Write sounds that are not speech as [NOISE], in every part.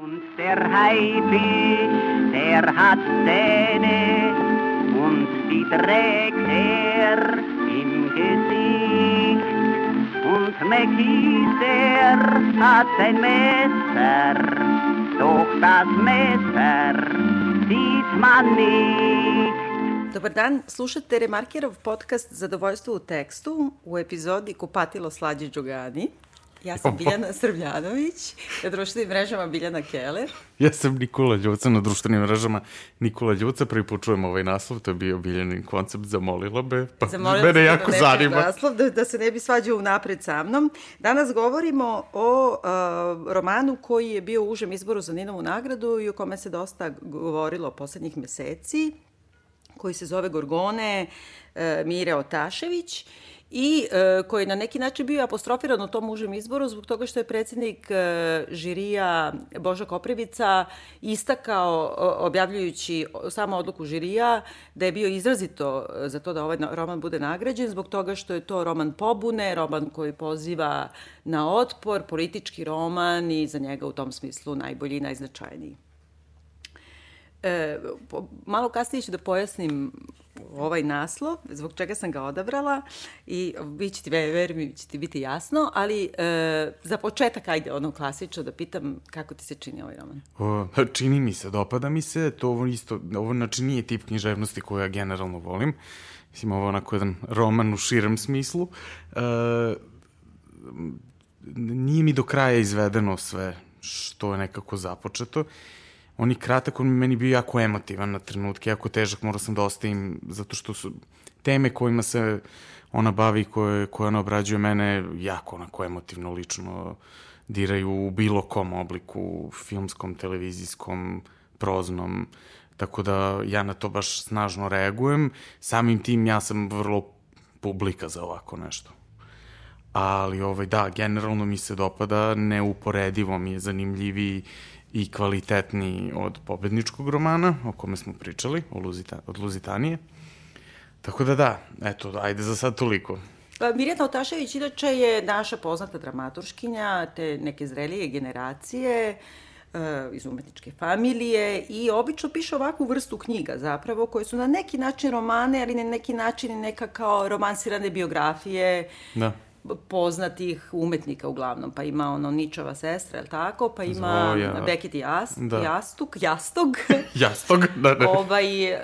Und der Haifisch, der hat Zähne und die trägt er im Gesicht. Und Mäckis, der hat ein Messer, doch das Messer sieht man nicht. Dobar dan, slušate Remarkerov podcast Zadovoljstvo u tekstu u epizodi Kupatilo slađe Đogani. Ja sam Biljana Srbljanović, na društvenim mrežama Biljana Keller. Ja sam Nikola Ljuca na društvenim mrežama. Nikola Ljuca, prvi put čujem ovaj naslov, to je bio Biljanin koncept, zamolila be, pa Zamolila mene jako da zanima. Naslov, da, da se ne bi svađao unapred sa mnom. Danas govorimo o uh, romanu koji je bio u užem izboru za Ninovu nagradu i o kome se dosta govorilo poslednjih meseci, koji se zove Gorgone uh, Mire Otašević i uh, koji je na neki način bio apostrofiran u tom užem izboru zbog toga što je predsednik uh, žirija Boža Koprivica istakao, objavljujući samo odluku žirija, da je bio izrazito uh, za to da ovaj roman bude nagrađen zbog toga što je to roman pobune, roman koji poziva na otpor, politički roman i za njega u tom smislu najbolji i najznačajniji. E, malo kasnije ću da pojasnim ovaj naslov, zbog čega sam ga odabrala i vi će ti, verujem će ti biti jasno, ali e, za početak, ajde, ono klasično da pitam kako ti se čini ovaj roman. O, čini mi se, dopada mi se, to ovo isto, ovo znači nije tip književnosti koju ja generalno volim. Mislim, ovo je onako jedan roman u širem smislu. E, nije mi do kraja izvedeno sve što je nekako započeto. On je kratak, on meni bio jako emotivan na trenutke, jako težak, morao sam da ostavim, zato što su teme kojima se ona bavi, koje, koje ona obrađuje mene, jako onako emotivno, lično diraju u bilo kom obliku, filmskom, televizijskom, proznom, tako da ja na to baš snažno reagujem. Samim tim ja sam vrlo publika za ovako nešto ali ovaj, da, generalno mi se dopada, neuporedivo mi je zanimljiviji i kvalitetniji od pobedničkog romana, o kome smo pričali, o Luzita, od Luzitanije. Tako da da, eto, ajde za sad toliko. Pa, Mirjana Otašević inače je naša poznata dramaturškinja te neke zrelije generacije e, iz umetničke familije i obično piše ovakvu vrstu knjiga zapravo koje su na neki način romane, ali na neki način i neka kao romansirane biografije Da. Poznatih umetnika uglavnom, pa ima ono Ničova sestra, je li tako? Pa ima Zoja. Beckett i Jas, Da. Jastuk, Jastog. [LAUGHS] Jastog, da, da. ovaj, uh,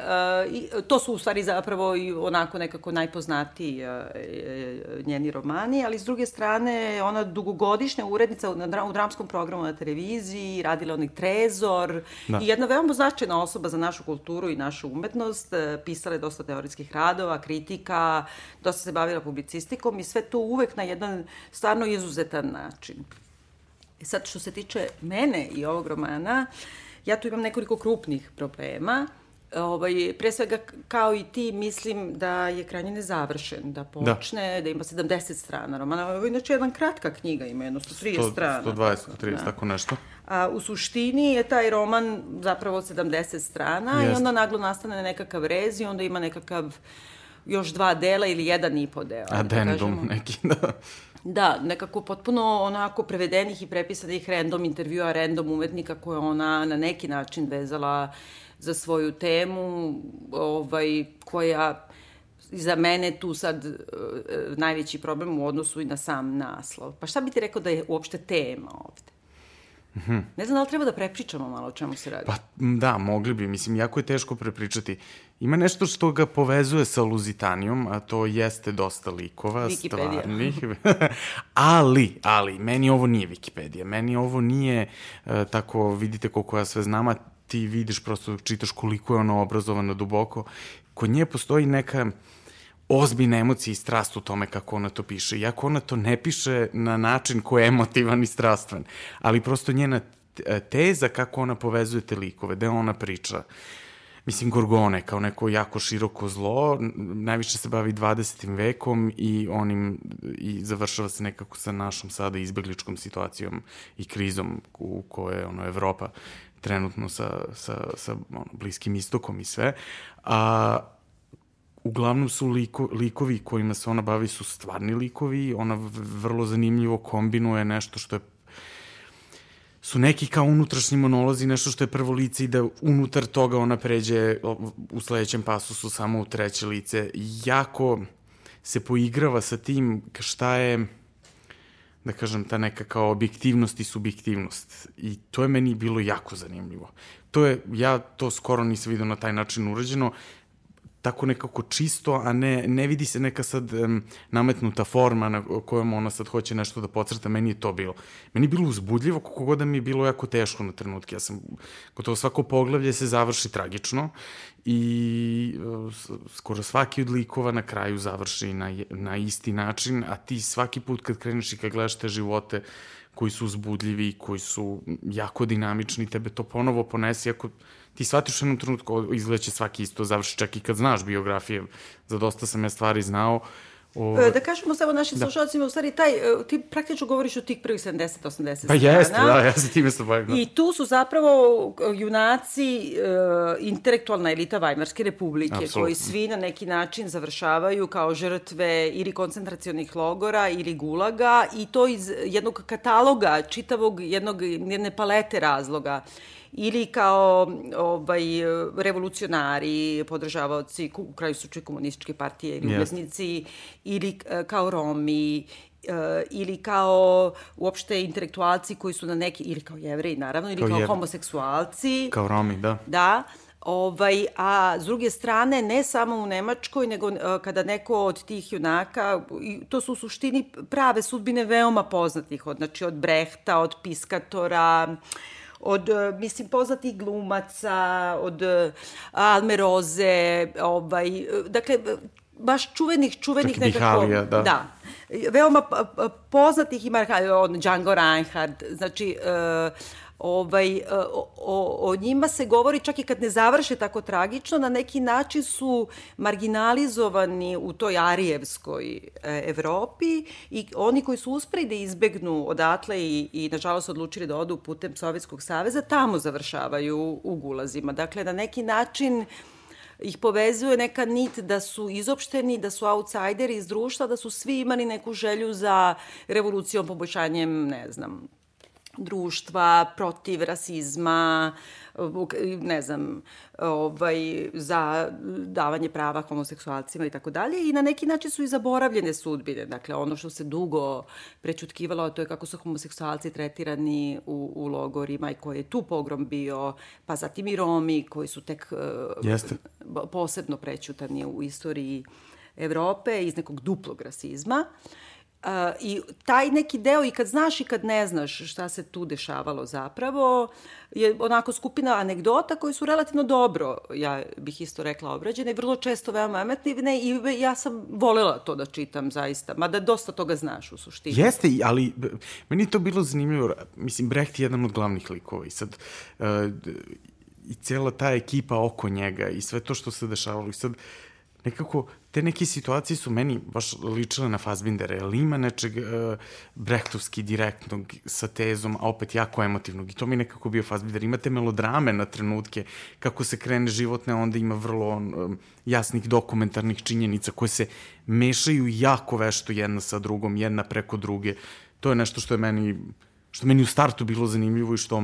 i, to su u stvari zapravo i onako nekako najpoznatiji uh, njeni romani, ali s druge strane ona dugogodišnja urednica na, dra- u dramskom programu na televiziji, radila onih Trezor Da. i jedna veoma značajna osoba za našu kulturu i našu umetnost, uh, pisala je dosta teorijskih radova, kritika, dosta se bavila publicistikom i sve to uvek na jedan stvarno izuzetan način. E sad, što se tiče mene i ovog romana, ja tu imam nekoliko krupnih problema. Ovaj, pre svega, kao i ti, mislim da je krajnje nezavršen, da počne, da, da ima 70 strana romana. Ovo je inače jedna kratka knjiga, ima jedno 130 100, strana. 120, tako, 130, da. tako nešto. A u suštini je taj roman zapravo 70 strana i Jeste. onda naglo nastane nekakav rez i onda ima nekakav još dva dela ili jedan i po deo. ajde da neki, da. Da, nekako potpuno onako prevedenih i prepisanih random intervjua, random umetnika koje ona na neki način vezala za svoju temu, ovaj, koja za mene tu sad uh, najveći problem u odnosu i na sam naslov. Pa šta bi ti rekao da je uopšte tema ovde? Ne znam da li treba da prepričamo malo o čemu se radi. Pa da, mogli bi. Mislim, jako je teško prepričati. Ima nešto što ga povezuje sa Luzitanijom, a to jeste dosta likova, Wikipedija. stvarnih. [LAUGHS] ali, ali, meni ovo nije Wikipedija. Meni ovo nije e, tako, vidite koliko ja sve znam, a ti vidiš prosto čitaš koliko je ona obrazovana duboko. Kod nje postoji neka ozbiljna emocija i strast u tome kako ona to piše. Iako ona to ne piše na način koji je emotivan i strastven, ali prosto njena t- teza kako ona povezuje te likove, da ona priča. Mislim, Gorgone kao neko jako široko zlo, najviše se bavi 20. vekom i onim, i završava se nekako sa našom sada izbegličkom situacijom i krizom u kojoj ono, Evropa trenutno sa, sa, sa ono, Bliskim istokom i sve. A, uglavnom su liko, likovi kojima se ona bavi su stvarni likovi, ona vrlo zanimljivo kombinuje nešto što je su neki kao unutrašnji monolozi, nešto što je prvo lice i da unutar toga ona pređe u sledećem pasusu samo u treće lice. Jako se poigrava sa tim šta je da kažem, ta neka kao objektivnost i subjektivnost. I to je meni bilo jako zanimljivo. To je, ja to skoro nisam vidio na taj način urađeno tako nekako čisto, a ne, ne vidi se neka sad um, nametnuta forma na kojom ona sad hoće nešto da pocrta, meni je to bilo. Meni je bilo uzbudljivo, kako god da mi je bilo jako teško na trenutke. Ja sam, gotovo svako poglavlje se završi tragično i uh, skoro svaki od likova na kraju završi na, na isti način, a ti svaki put kad kreneš i kad gledaš te živote koji su uzbudljivi, koji su jako dinamični, tebe to ponovo ponesi, ako ti shvatiš u jednom trenutku, izgleda će svaki isto završi, čak i kad znaš biografije, za dosta sam ja stvari znao, O... E, da kažemo samo našim da. slušalcima, u stvari taj, e, ti praktično govoriš o tih prvih 70-80 Pa jeste, da, ja se time se bavim. Da. I tu su zapravo e, junaci, uh, intelektualna elita Vajmarske republike, Absolutno. koji svi na neki način završavaju kao žrtve ili koncentracionih logora ili gulaga i to iz jednog kataloga, čitavog jednog, jedne palete razloga ili kao ovaj, revolucionari, podržavaoci u kraju suče komunističke partije ili yes. ili e, kao Romi, e, ili kao uopšte intelektualci koji su na neki, ili kao jevreji naravno, ili kao, kao homoseksualci. Kao Romi, da. Da. Ovaj, a s druge strane, ne samo u Nemačkoj, nego uh, kada neko od tih junaka, to su u suštini prave sudbine veoma poznatih, od, znači od Brehta, od Piskatora, uh, od, e, mislim, poznatih glumaca, od e, Almeroze, ovaj, e, dakle, baš čuvenih, čuvenih Čak nekako... Bihalija, da. Da. Veoma poznatih ima Django Reinhardt, znači, uh, ovaj, o, o, o njima se govori čak i kad ne završe tako tragično, na neki način su marginalizovani u toj arijevskoj e, Evropi i oni koji su uspeli da izbegnu odatle i, i nažalost odlučili da odu putem Sovjetskog saveza, tamo završavaju u gulazima. Dakle, na neki način ih povezuje neka nit da su izopšteni, da su outsideri iz društva, da su svi imali neku želju za revolucijom, poboljšanjem, ne znam, društva protiv rasizma, ne znam, ovaj, za davanje prava homoseksualcima i tako dalje i na neki način su i zaboravljene sudbine. Dakle, ono što se dugo prečutkivalo, to je kako su homoseksualci tretirani u, u logorima i koji je tu pogrom bio, pa zatim i Romi koji su tek Jeste. posebno prećutani u istoriji Evrope iz nekog duplog rasizma. Uh, Uh, I taj neki deo i kad znaš i kad ne znaš šta se tu dešavalo zapravo je onako skupina anegdota koji su relativno dobro, ja bih isto rekla, obrađene i vrlo često veoma emotivne i ja sam volela to da čitam zaista, mada dosta toga znaš u suštini. Jeste, ali meni to bilo zanimljivo. Mislim, Brecht je jedan od glavnih likova i sad uh, i cela ta ekipa oko njega i sve to što se dešavalo i sad nekako te neke situacije su meni baš ličile na Fassbindera, jer ima nečeg uh, brehtovski direktnog sa tezom, a opet jako emotivnog. I to mi nekako bio Fassbinder. Imate melodrame na trenutke, kako se krene životne, onda ima vrlo um, jasnih dokumentarnih činjenica koje se mešaju jako vešto jedna sa drugom, jedna preko druge. To je nešto što je meni što meni u startu bilo zanimljivo i što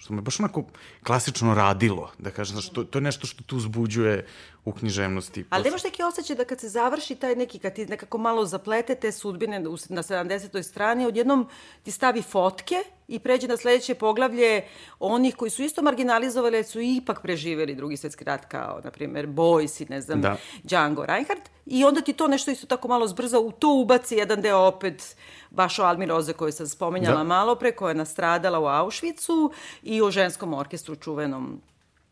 što me baš onako klasično radilo, da kažem, znači, to, to je nešto što tu uzbuđuje u književnosti. Ali imaš neki osjećaj da kad se završi taj neki, kad ti nekako malo zaplete te sudbine na 70. strani, odjednom ti stavi fotke i pređe na sledeće poglavlje onih koji su isto marginalizovali, ali su ipak preživeli drugi svetski rat, kao, na primjer, Boys i, ne znam, da. Django Reinhardt. I onda ti to nešto isto tako malo zbrza, u to ubaci jedan deo opet baš o Almi Roze koju sam spomenjala da. malo pre, koja je nastradala u Auschwitzu i o ženskom orkestru čuvenom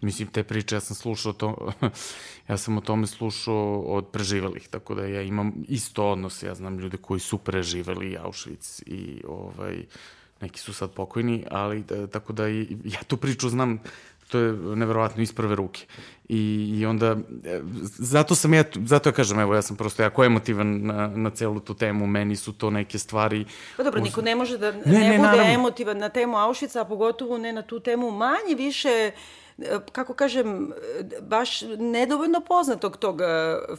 Mislim, te priče ja sam slušao to, [LAUGHS] ja sam o tome slušao od preživelih, tako da ja imam isto odnos, ja znam ljude koji su preživeli Auschwitz i ovaj, neki su sad pokojni, ali da, tako da i, ja tu priču znam to je neverovatno iz prve ruke. I, I onda, e, zato sam ja, zato ja kažem, evo, ja sam prosto jako emotivan na, na celu tu temu, meni su to neke stvari... Pa dobro, niko ne može da ne, ne, ne bude naravno. emotivan na temu Auschwitza, a pogotovo ne na tu temu manje više kako kažem, baš nedovoljno poznatog tog e,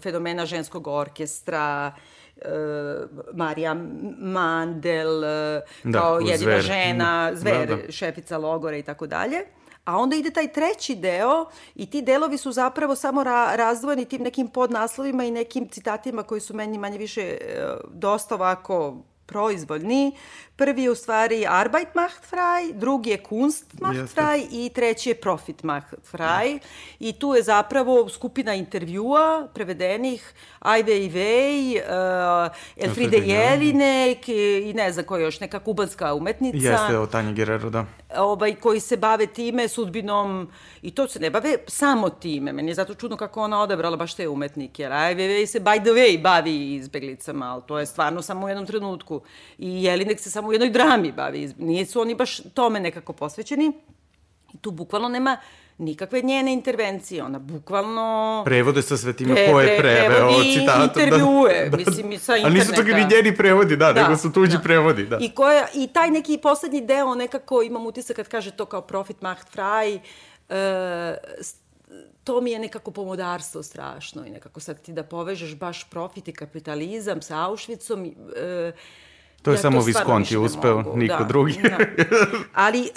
fenomena ženskog orkestra, Marija Mandel, Da, kao jedina Zver. žena, Da, zver, da. šefica logora i tako dalje. A onda ide taj treći deo i ti delovi su zapravo samo ra razdvojeni tim nekim podnaslovima i nekim citatima koji su meni manje više e, dosta ovako proizvoljni. Prvi je u stvari Arbeit macht frei, drugi je Kunst macht Jeste. frei i treći je Profit macht frei. I tu je zapravo skupina intervjua prevedenih Ai Weiwei, uh, Elfride Elfride Jelinek i, ne znam koja još, neka kubanska umetnica Jeste, o Tanja Guerrero, da. Ovaj, koji se bave time, sudbinom, i to se ne bave samo time. Meni je zato čudno kako ona odabrala baš te umetnike. Jer Weiwei se by the way bavi izbeglicama, ali to je stvarno samo u jednom trenutku. I Jelinek se samo u jednoj drami bavi. iz- Nisu oni baš tome nekako posvećeni. I tu bukvalno nema nikakve njene intervencije. Ona bukvalno... Prevode sa svetima Pre- ko je pre- preveo prevodi citatom. intervjue, [LAUGHS] mislim, i sa A nisu čak interneta. ni njeni prevodi, da, nego su tuđi prevodi, da. I, koja, I taj neki poslednji deo nekako imam utisak kad kaže to kao profit macht frei, e, s- to mi je nekako pomodarstvo strašno i nekako sad ti da povežeš baš profit i kapitalizam sa Auschwitzom, e, To je ja samo Visconti uspeo, mogu, niko da, drugi. Da. Ali e,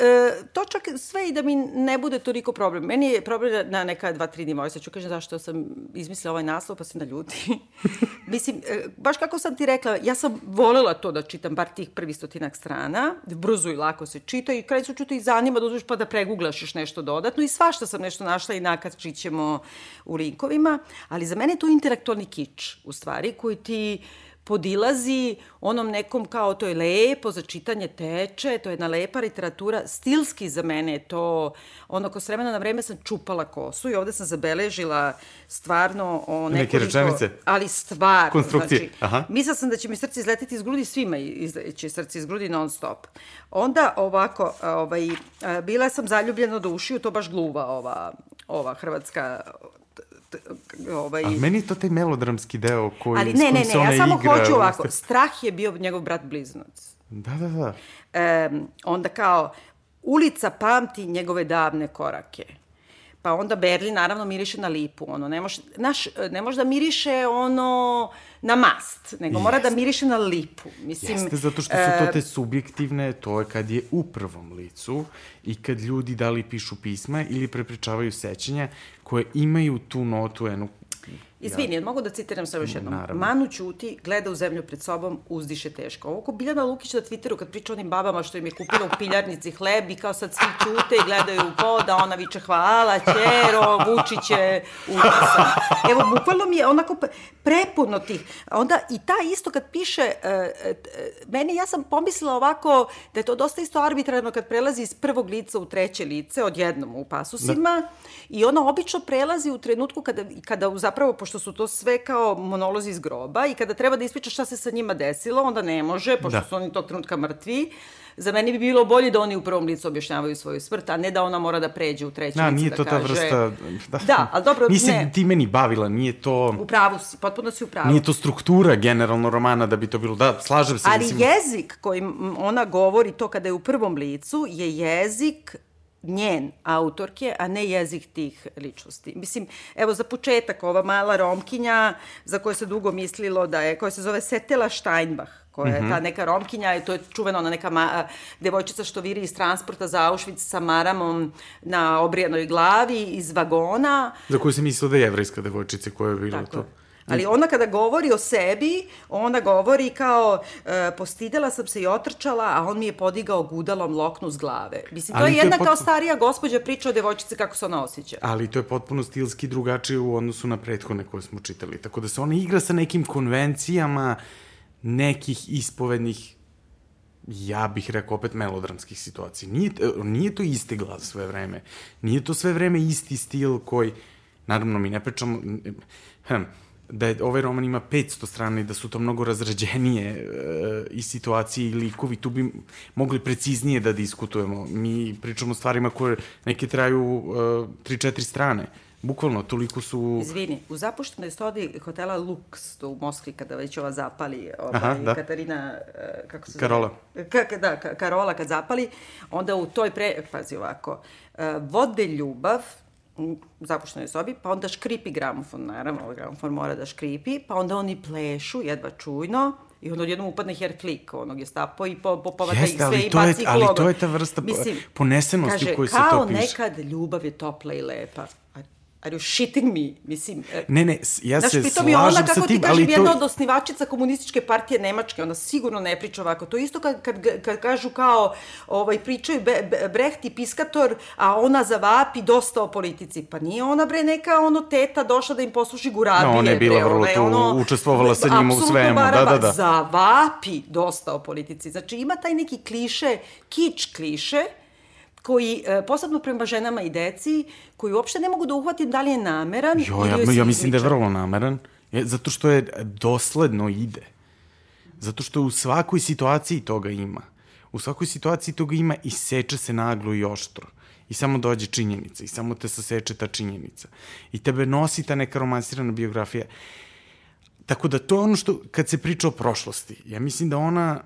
to čak sve i da mi ne bude toliko problem. Meni je problem na neka dva, tri nivoa. Sad ću kažem zašto sam izmislila ovaj naslov pa se naljuti. [LAUGHS] Mislim, e, baš kako sam ti rekla, ja sam volela to da čitam, bar tih prvi stotinak strana, brzo i lako se čita i kraj su te i zanima da uzmeš pa da preguglaš još nešto dodatno i svašta sam nešto našla i nakačit ćemo u linkovima, ali za mene je to intelektualni kič, u stvari, koji ti podilazi onom nekom kao to je lepo za čitanje teče, to je jedna lepa literatura, stilski za mene je to, ono ko s vremena na vreme sam čupala kosu i ovde sam zabeležila stvarno o Neke rečenice? Ali stvarno, Konstrukcije, znači, aha. mislila sam da će mi srce izletiti iz grudi, svima izleće srce iz grudi non stop. Onda ovako, ovaj, bila sam zaljubljena do ušiju, to baš gluva ova, ova hrvatska ovaj, A meni je to taj melodramski deo koji, ali ne, ne, ne, ja samo igra, hoću ovako, strah je bio njegov brat blizanac. Da, da, da. Um, onda kao, ulica pamti njegove davne korake. Pa onda Berlin naravno miriše na lipu, ono, ne može, naš, ne može da miriše ono na mast, nego mora da miriše na lipu. Mislim, Jeste, zato što su to e, te subjektivne, to je kad je u prvom licu i kad ljudi da li pišu pisma ili prepričavaju sećanja koje imaju tu notu, enu, Izvini, ja. mogu da citiram samo još jednom. Naravno. Manu ćuti, gleda u zemlju pred sobom, uzdiše teško. Ovo ko Biljana Lukić na Twitteru kad priča onim babama što im je kupila u piljarnici hleb i kao sad svi ćute i gledaju u pod, a ona viče hvala, ćero, Vučiće, utisan. Evo, bukvalno mi je onako pre- prepuno tih. Onda i ta isto kad piše, e, e, meni ja sam pomislila ovako da je to dosta isto arbitrarno kad prelazi iz prvog lica u treće lice, odjednom u pasusima, da. i ona obično prelazi u trenutku kada, kada zapravo, pošto su to sve kao monolozi iz groba i kada treba da ispriča šta se sa njima desilo, onda ne može, pošto Da. su oni tog trenutka mrtvi. Za mene bi bilo bolje da oni u prvom licu objašnjavaju svoju smrt, a ne da ona mora da pređe u treće Da, lice nije da to ta kaže... vrsta... Da, [LAUGHS] Da, ali dobro, Nisi ne. ti meni bavila, nije to... U pravu si, potpuno si u pravu. Nije to struktura generalno romana da bi to bilo... Da, slažem se. Ali mislim, jezik kojim ona govori to kada je u prvom licu je jezik njen autorke, a ne jezik tih ličnosti. Mislim, evo za početak, ova mala romkinja za koju se dugo mislilo da je, koja se zove Setela Steinbach, koja je ta neka romkinja, i to je čuvena ona neka ma, devojčica što viri iz transporta za Auschwitz sa maramom na obrijanoj glavi iz vagona. Za koju se mislila da je jevrejska devojčica koja je bila Tako to. je. Ali ona kada govori o sebi, ona govori kao e, postidela sam se i otrčala, a on mi je podigao gudalom loknu s glave. Mislim, to Ali je to je jedna kao potpuno- starija gospođa priča o devojčici kako se ona osjeća. Ali to je potpuno stilski drugačije u odnosu na prethodne koje smo čitali. Tako da se ona igra sa nekim konvencijama nekih ispovednih ja bih rekao opet melodramskih situacija. Nije, nije to isti glas sve vreme. Nije to sve vreme isti stil koji, naravno mi ne pričamo, hm, da je, ovaj roman ima 500 strana i da su to mnogo razrađenije e, i situacije i likovi, tu bi mogli preciznije da diskutujemo. Mi pričamo o stvarima koje neke traju e, 3-4 strane. Bukvalno, toliko su... Izvini, u zapuštenoj stodi hotela Lux, to u Moskvi, kada već ova zapali, ovaj, Aha, da. Katarina, e, kako se Karola. Zove? Ka, da, ka, Karola kad zapali, onda u toj pre... Pazi ovako, e, vode ljubav zapuštenoj sobi, pa onda škripi gramofon, naravno, gramofon mora da škripi, pa onda oni plešu, jedva čujno, I onda odjednom upadne Herflik, onog je stapo i po, po, povata ih sve i baci ih Ali to je ta vrsta Mislim, ponesenosti u kojoj se to piše. Kaže, kao nekad ljubav je topla i lepa. Are you shitting me? Mislim, e, ne, ne, ja znaš, se slažem ona, sa tim, kako ti kažem, to... jedna od osnivačica komunističke partije Nemačke, ona sigurno ne priča ovako. To isto kad, kad, kad kažu kao, ovaj, pričaju Be, Be, Brecht i Piskator, a ona zavapi dosta o politici. Pa nije ona, bre, neka ono teta došla da im posluši gurabije. No, ona je bila vrlo tu, ono, učestvovala sa njima u svemu. Da, da, da. Zavapi dosta o politici. Znači, ima taj neki kliše, kič kliše, koji, e, posebno prema ženama i deci, koji uopšte ne mogu da uhvatim da li je nameran jo, ja, ja mislim da je vrlo nameran, je, zato što je dosledno ide. Zato što u svakoj situaciji toga ima. U svakoj situaciji toga ima i seče se naglo i oštro. I samo dođe činjenica i samo te saseče ta činjenica. I tebe nosi ta neka romansirana biografija. Tako da to je ono što, kad se priča o prošlosti, ja mislim da ona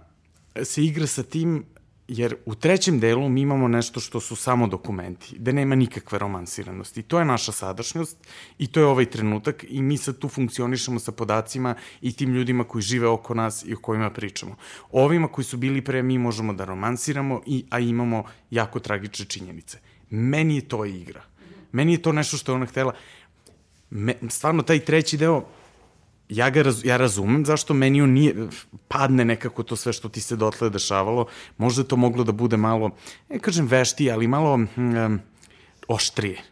se igra sa tim jer u trećem delu mi imamo nešto što su samo dokumenti, gde nema nikakve romansiranosti. To je naša sadašnjost i to je ovaj trenutak i mi sad tu funkcionišemo sa podacima i tim ljudima koji žive oko nas i o kojima pričamo. Ovima koji su bili pre mi možemo da romansiramo, i, a imamo jako tragične činjenice. Meni je to igra. Meni je to nešto što je ona htela. Me, stvarno, taj treći deo, ja ga raz, ja razumem zašto meni on nije, padne nekako to sve što ti se dotle dešavalo, možda to moglo da bude malo, ne kažem veštije, ali malo um, oštrije.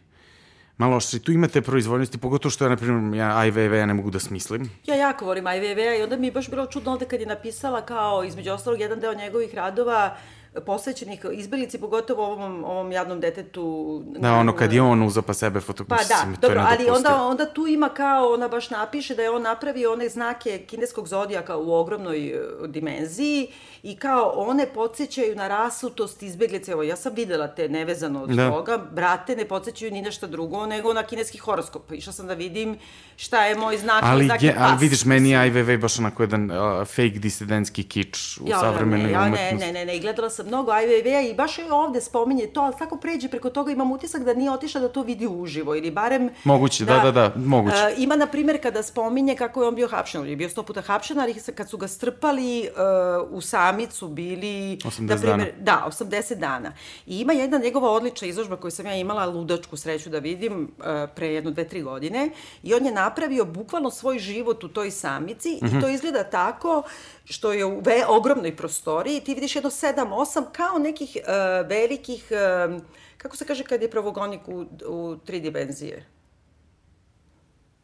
Malo oštrije. Tu imate proizvoljnosti, pogotovo što ja, na primjer, ja IVV ja ne mogu da smislim. Ja jako volim IVV i onda mi je baš bilo čudno ovde kad je napisala kao, između ostalog, jedan deo njegovih radova, posvećenih izbjeglici, pogotovo ovom, ovom jadnom detetu. Da, ono kad je on uzao pa sebe fotografiju. Pa da, dobro, ali onda, onda tu ima kao, ona baš napiše da je on napravio one znake kineskog zodijaka u ogromnoj e, dimenziji i kao one podsjećaju na rasutost izbjeglice. Evo, ja sam videla te nevezano od da. toga. Brate, ne podsjećaju ni nešto drugo nego na kineski horoskop. Išla sam da vidim šta je moj znak. Ali, znak je, ali vidiš, meni je IVV baš onako jedan uh, fake disidentski kič u ja, savremenoj ja, umetnosti. Ne, ne, ne, ne, gledala sam mnogo IVV-a i baš je ovde spominje to, ali tako pređe preko toga imam utisak da nije otišla da to vidi uživo ili barem... Moguće, da, da, da, da moguće. Uh, ima, na primjer, kada spominje kako je on bio hapšen, on je bio sto puta hapšen, ali kad su ga strpali uh, u samicu bili... 80 na primjer, dana. Da, 80 dana. I ima jedna njegova odlična izložba koju sam ja imala ludačku sreću da vidim uh, pre jedno, dve, tri godine i on je napravio bukvalno svoj život u toj samici mm -hmm. i mhm. to izgleda tako što je u ve, ogromnoj prostoriji, ti vidiš jedno 7-8 kao nekih uh, velikih, uh, kako se kaže kad je pravogonik u, u tri dimenzije?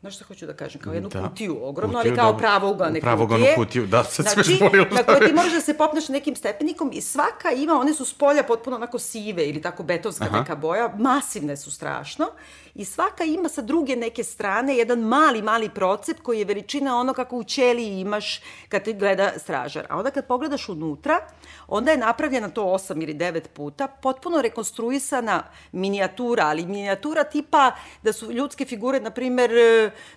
Znaš šta hoću da kažem? Kao jednu da. kutiju ogromnu, kutiju, ali kao da, pravougane pravoganu kutije. kutiju, da, sad znači, sve zbolilo. na kojoj ti možeš da se popneš nekim stepenikom i svaka ima, one su s polja potpuno onako sive ili tako betonska Aha. neka boja, masivne su strašno i svaka ima sa druge neke strane jedan mali, mali procep koji je veličina ono kako u ćeliji imaš kad ti gleda stražar. A onda kad pogledaš unutra, onda je napravljena to 8 ili 9 puta, potpuno rekonstruisana minijatura, ali minijatura tipa da su ljudske figure, na primer,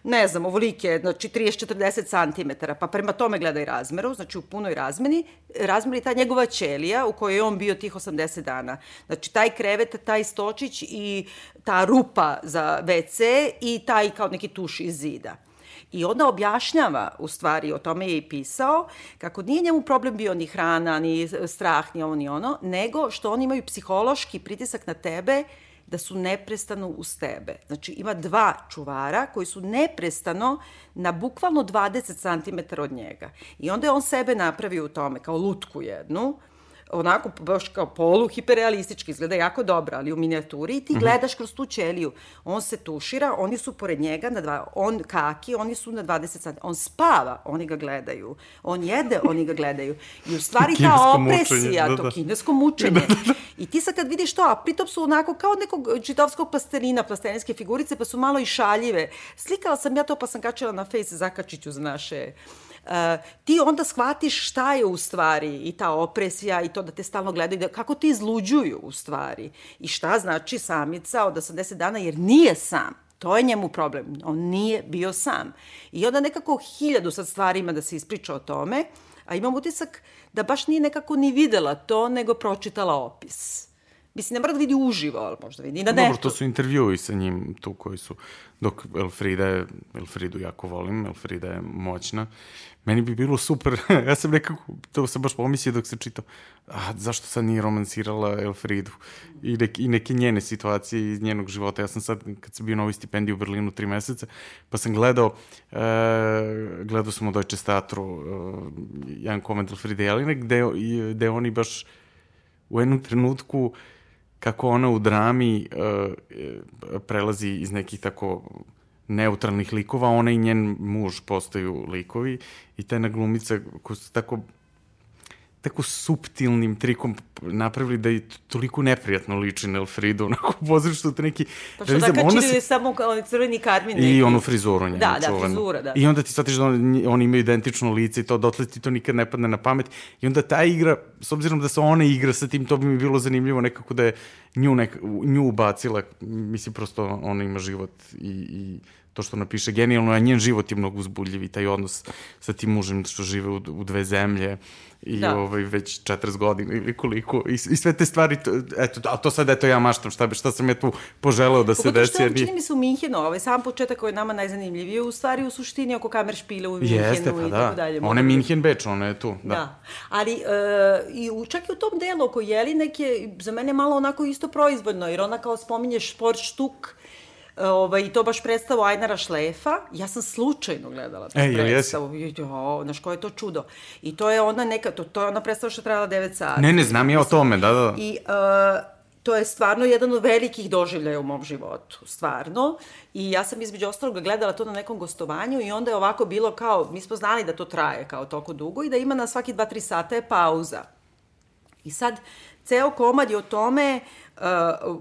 ne znam, ovolike, znači 30-40 cm, pa prema tome gledaj razmeru, znači u punoj razmeni, razmeri ta njegova ćelija u kojoj je on bio tih 80 dana. Znači taj krevet, taj stočić i ta rupa za WC i taj kao neki tuš iz zida. I onda objašnjava, u stvari, o tome je i pisao, kako nije njemu problem bio ni hrana, ni strah, ni ovo, ni ono, nego što oni imaju psihološki pritisak na tebe da su neprestano uz tebe. Znači, ima dva čuvara koji su neprestano na bukvalno 20 cm od njega. I onda je on sebe napravio u tome, kao lutku jednu, onako baš kao polu hiperrealistički, izgleda jako dobro, ali u minijaturi i ti -hmm. gledaš kroz tu ćeliju. On se tušira, oni su pored njega, na dva, on kaki, oni su na 20 cm. On spava, oni ga gledaju. On jede, oni ga gledaju. I u stvari ta opresija, da, da. to kinesko mučenje. Da, da, da. I ti sad kad vidiš to, a pritom su onako kao nekog čitovskog plastelina, plastelinske figurice, pa su malo i šaljive. Slikala sam ja to, pa sam kačila na face zakačiću za naše ti onda shvatiš šta je u stvari i ta opresija i to da te stalno gledaju, da, kako ti izluđuju u stvari i šta znači samica od 80 dana jer nije sam. To je njemu problem. On nije bio sam. I onda nekako hiljadu sad stvari ima da se ispriča o tome, a imam utisak da baš nije nekako ni videla to, nego pročitala opis. Mislim, ne mora da vidi uživo, ali možda vidi na netu. Dobro, to su intervjui sa njim tu koji su, dok Elfrida je, Elfridu jako volim, Elfrida je moćna. Meni bi bilo super, [LAUGHS] ja sam nekako, to sam baš pomislio dok se čitao, a zašto sad nije romansirala Elfridu i, nek, i neke njene situacije iz njenog života. Ja sam sad, kad sam bio na ovoj stipendiji u Berlinu tri meseca, pa sam gledao, e, gledao sam u Deutsche Statru e, jedan koment Elfride Jeline, gde, gde oni baš u jednom trenutku kako ona u drami uh, prelazi iz nekih tako neutralnih likova, ona i njen muž postaju likovi i ta glumica koja su tako tako suptilnim trikom napravili da je toliko neprijatno liči na Elfridu, onako u pozorištu, to neki... Pa što da kačili se... samo kao crveni karmin. I onu frizuru njenu Da, da, frizura, da. I onda ti shvatiš da on, oni imaju identično lice i to, dotle ti to nikad ne padne na pamet. I onda ta igra, s obzirom da se ona igra sa tim, to bi mi bilo zanimljivo nekako da je nju, nek, nju ubacila, mislim, prosto ona ima život i, i to što napiše genijalno, a njen život je mnogo uzbudljiv i taj odnos sa tim mužem što žive u, u dve zemlje i da. ovaj, već 40 godina ili koliko i, i sve te stvari, to, eto, a to sad eto ja maštam šta, šta sam ja tu poželeo da se desi. Pogotovo što čini mi se u Minhenu, ovaj sam početak koji je nama najzanimljiviji, u stvari u suštini oko kamer špile u Minhenu Jeste, pa i da. tako dalje. Ona je Minhen Beč, ona je tu, da. da. Ali uh, i u, čak i u tom delu oko Jelinek je za mene malo onako isto proizvodno, jer ona kao spominješ sport štuk, ovaj, i to baš predstavu Ajnara Šlefa. Ja sam slučajno gledala tu e, predstavu. Jesi? Jo, znaš, koje je to čudo. I to je ona neka, to, to je ona predstava što je trajala 9 sati. Ne, ne, znam ja o tome, da, da. I uh, to je stvarno jedan od velikih doživljaja u mom životu, stvarno. I ja sam između ostalog gledala to na nekom gostovanju i onda je ovako bilo kao, mi smo znali da to traje kao toliko dugo i da ima na svaki 2-3 sata je pauza. I sad, ceo komad je o tome uh, Uh,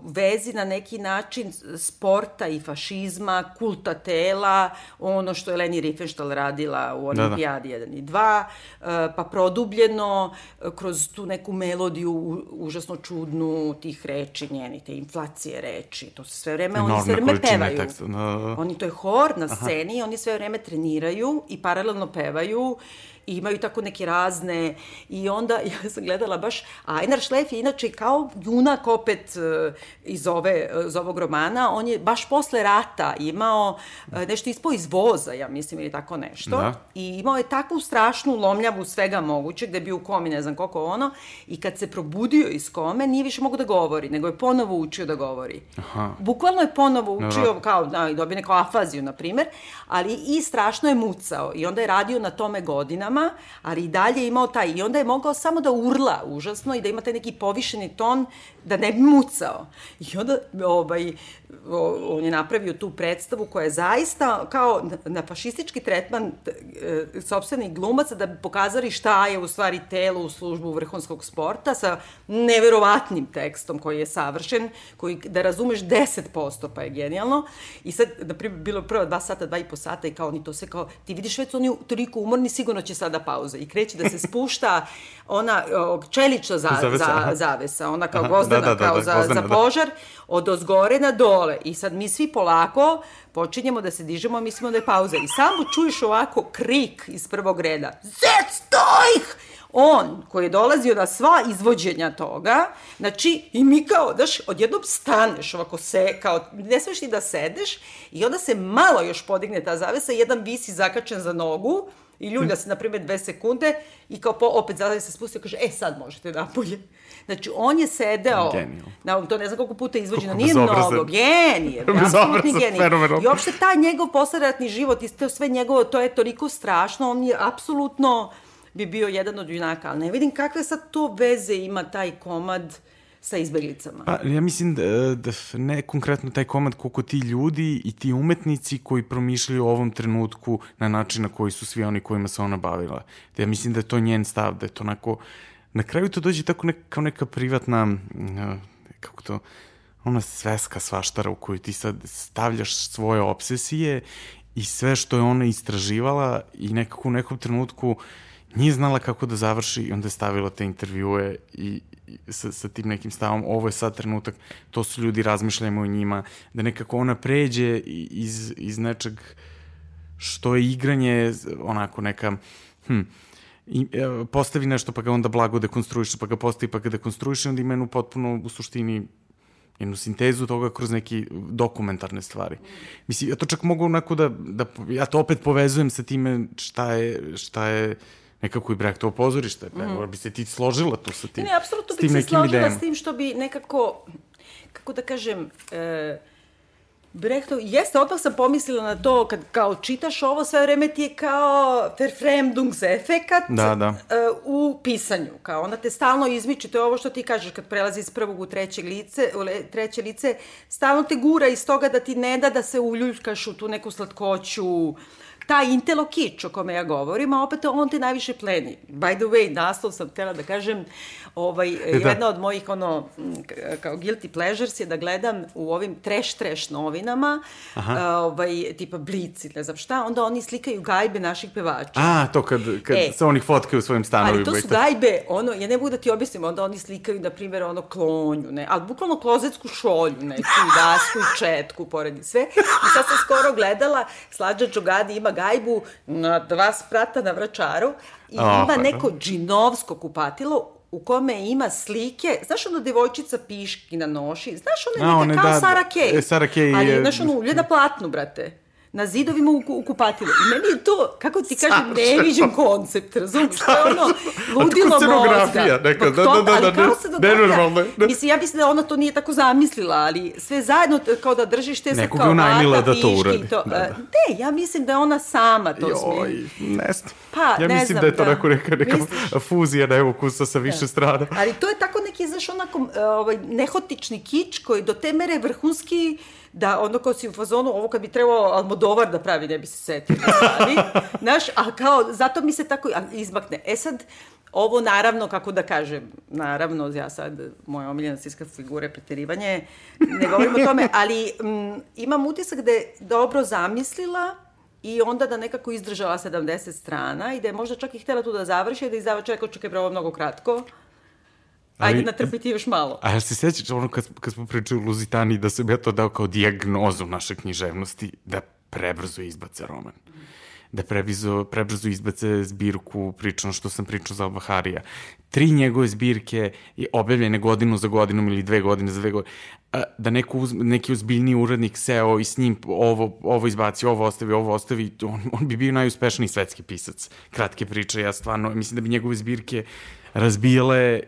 vezi na neki način sporta i fašizma, kulta tela, ono što je Leni Riefenstahl radila u Olimpijadi da, da. 1 i 2, uh, pa produbljeno uh, kroz tu neku melodiju užasno čudnu tih reči njeni, te inflacije reči, to se sve vreme, oni sve vreme pevaju. Teksta. Da, da, da. Oni, to je hor na sceni, Aha. oni sve vreme treniraju i paralelno pevaju i imaju tako neke razne i onda [LAUGHS] ja sam gledala baš, a Einar Šlef je inače kao junak opet uh, iz, ove, iz ovog romana, on je baš posle rata imao uh, nešto ispo iz voza, ja mislim, ili tako nešto. Da. I imao je takvu strašnu lomljavu svega mogućeg, da je bio u komi, ne znam koliko ono, i kad se probudio iz kome, nije više mogu da govori, nego je ponovo učio da govori. Aha. Bukvalno je ponovo učio, da. kao, da, dobio neku afaziju, na primer, ali i strašno je mucao. I onda je radio na tome godinama, godinama, ali i dalje imao taj, i onda je mogao samo da urla užasno i da ima taj neki povišeni ton da ne bi mucao. I onda, ovaj, on je napravio tu predstavu koja je zaista kao na fašistički tretman e, sobstvenih glumaca da bi pokazali šta je u stvari telo u službu vrhunskog sporta sa neverovatnim tekstom koji je savršen, koji da razumeš 10% pa je genijalno. I sad, na primjer, bilo prva dva sata, dva i po sata i kao oni to sve kao, ti vidiš već oni toliko umorni, sigurno će sada pauza. I kreće da se spušta ona čelična za, zavesa, za, zavesa, ona kao gozdana, da, da, da, kao da, za, gozdana, za požar, od ozgore na dole. I sad mi svi polako počinjemo da se dižemo, mislimo da je pauza. I samo čuješ ovako krik iz prvog reda. Zet, stojih! on koji je dolazio na sva izvođenja toga, znači i mi kao, daš, odjednom staneš ovako se, kao, ne smeš ni da sedeš i onda se malo još podigne ta zavesa, jedan visi zakačen za nogu i ljulja se, na primjer, dve sekunde i kao po, opet zavesa se spusti i kaže, e, sad možete napolje. Znači, on je sedeo, Genijal. na, to ne znam koliko puta izvođeno, nije mnogo, genije, [LAUGHS] apsolutni genije. I uopšte taj njegov posledatni život i sve njegovo, to je toliko strašno, on je apsolutno bi bio jedan od junaka, ali ne vidim kakve sad to veze ima taj komad sa izbeglicama. Pa, ja mislim da, da ne konkretno taj komad koliko ti ljudi i ti umetnici koji promišljaju o ovom trenutku na način na koji su svi oni kojima se ona bavila. Da ja mislim da je to njen stav, da je to onako na kraju to dođe tako neka, kao neka privatna, kako to, ona sveska svaštara u koju ti sad stavljaš svoje obsesije i sve što je ona istraživala i nekako u nekom trenutku nije znala kako da završi i onda je stavila te intervjue i, i sa, sa tim nekim stavom, ovo je sad trenutak, to su ljudi, razmišljajmo o njima, da nekako ona pređe iz, iz nečeg što je igranje, onako neka, hm, i, e, postavi nešto pa ga onda blago dekonstruiše, pa ga postavi pa ga dekonstruiše, onda ima jednu potpuno u suštini jednu sintezu toga kroz neki dokumentarne stvari. Mislim, ja to čak mogu onako da, da ja to opet povezujem sa time šta je, šta je nekako i Brechtovo pozorište. Pa, mm. bi se ti složila tu sa tim, ne, ne, apsolutno bih se složila idejama. s tim što bi nekako, kako da kažem, e, Brechtov, jeste, odmah sam pomislila na to, kad kao čitaš ovo, sve vreme ti je kao verfremdungsefekat da, da. Uh, u pisanju. Kao ona te stalno izmiče, to je ovo što ti kažeš kad prelazi iz prvog u treće lice, u le, treće lice, stalno te gura iz toga da ti ne da da se uljuljkaš u tu neku slatkoću, taj intelo kič o kome ja govorim, a opet on te najviše pleni. By the way, naslov sam htela da kažem, ovaj, da. jedna od mojih ono, kao guilty pleasures je da gledam u ovim trash novinama, Aha. ovaj, tipa Blic ili ne znam šta, onda oni slikaju gajbe naših pevača. A, to kad, kad e, se oni fotkaju u svojim stanovima. Ali to su gajbe, ono, ja ne mogu da ti objasnim, onda oni slikaju, na primjer, ono, klonju, ne, ali bukvalno klozetsku šolju, ne, tu dasku i četku, pored sve. I sad sam skoro gledala, Slađa Čogadi ima gajbu na dva sprata na vračaru i oh, ima neko džinovsko kupatilo u kome ima slike, znaš ono devojčica piški na noši, znaš ono neka one, kao da, Sara Kay, e, Sara Kay ali je... znaš ono ulje na platnu, brate na zidovima u, u kupatilu. I meni je to, kako ti kažem, neviđen koncept, razumiješ? To je ono ludilo mozga. Neka, da, da, da, da, da, nenormalno. Da. Mislim, ja mislim da ona to nije tako zamislila, ali sve zajedno kao da držiš te sa kao vata, da to uradi. To, da, da. Ne, ja mislim da ona sama to Joj, ne znam. Pa, ja ne mislim znam, da je to da. neka, neka, neka fuzija na evo kusa sa više da. strana. Ali to je tako neki, znaš, onako, ovaj, nehotični kič koji do te mere vrhunski da ono kao si u fazonu, ovo kad bi trebao Almodovar da pravi, ne bi se setio da pravi. [LAUGHS] Znaš, a kao, zato mi se tako izmakne. E sad, ovo naravno, kako da kažem, naravno, ja sad, moja omiljena stilska figura je preterivanje, ne govorim o tome, [LAUGHS] ali m, imam utisak da je dobro zamislila i onda da nekako izdržala 70 strana i da je možda čak i htela tu da završi da izdava čekao, čekaj, pravo mnogo kratko. Ajde, Ali, natrpiti još malo. A ja se sećaš ono kad, kad smo pričali u Luzitani da sam ja to dao kao dijagnozu naše književnosti da prebrzo izbace roman. Da prebrzo, prebrzo izbace zbirku pričano što sam pričao za Albaharija. Tri njegove zbirke je objavljene godinu za godinom ili dve godine za dve godine. Da neko uz, neki ozbiljni urednik seo i s njim ovo, ovo izbaci, ovo ostavi, ovo ostavi, on, on bi bio najuspešniji svetski pisac. Kratke priče, ja stvarno, mislim da bi njegove zbirke uh, razbijale e,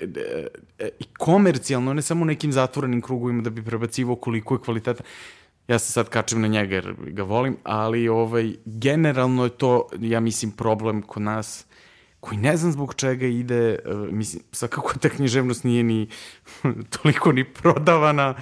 e, i komercijalno, ne samo nekim zatvorenim krugovima da bi prebacivo koliko je kvaliteta. Ja se sad kačem na njega jer ga volim, ali ovaj, generalno je to, ja mislim, problem kod nas koji ne znam zbog čega ide, uh, mislim, svakako ta književnost nije ni [LAUGHS] toliko ni prodavana,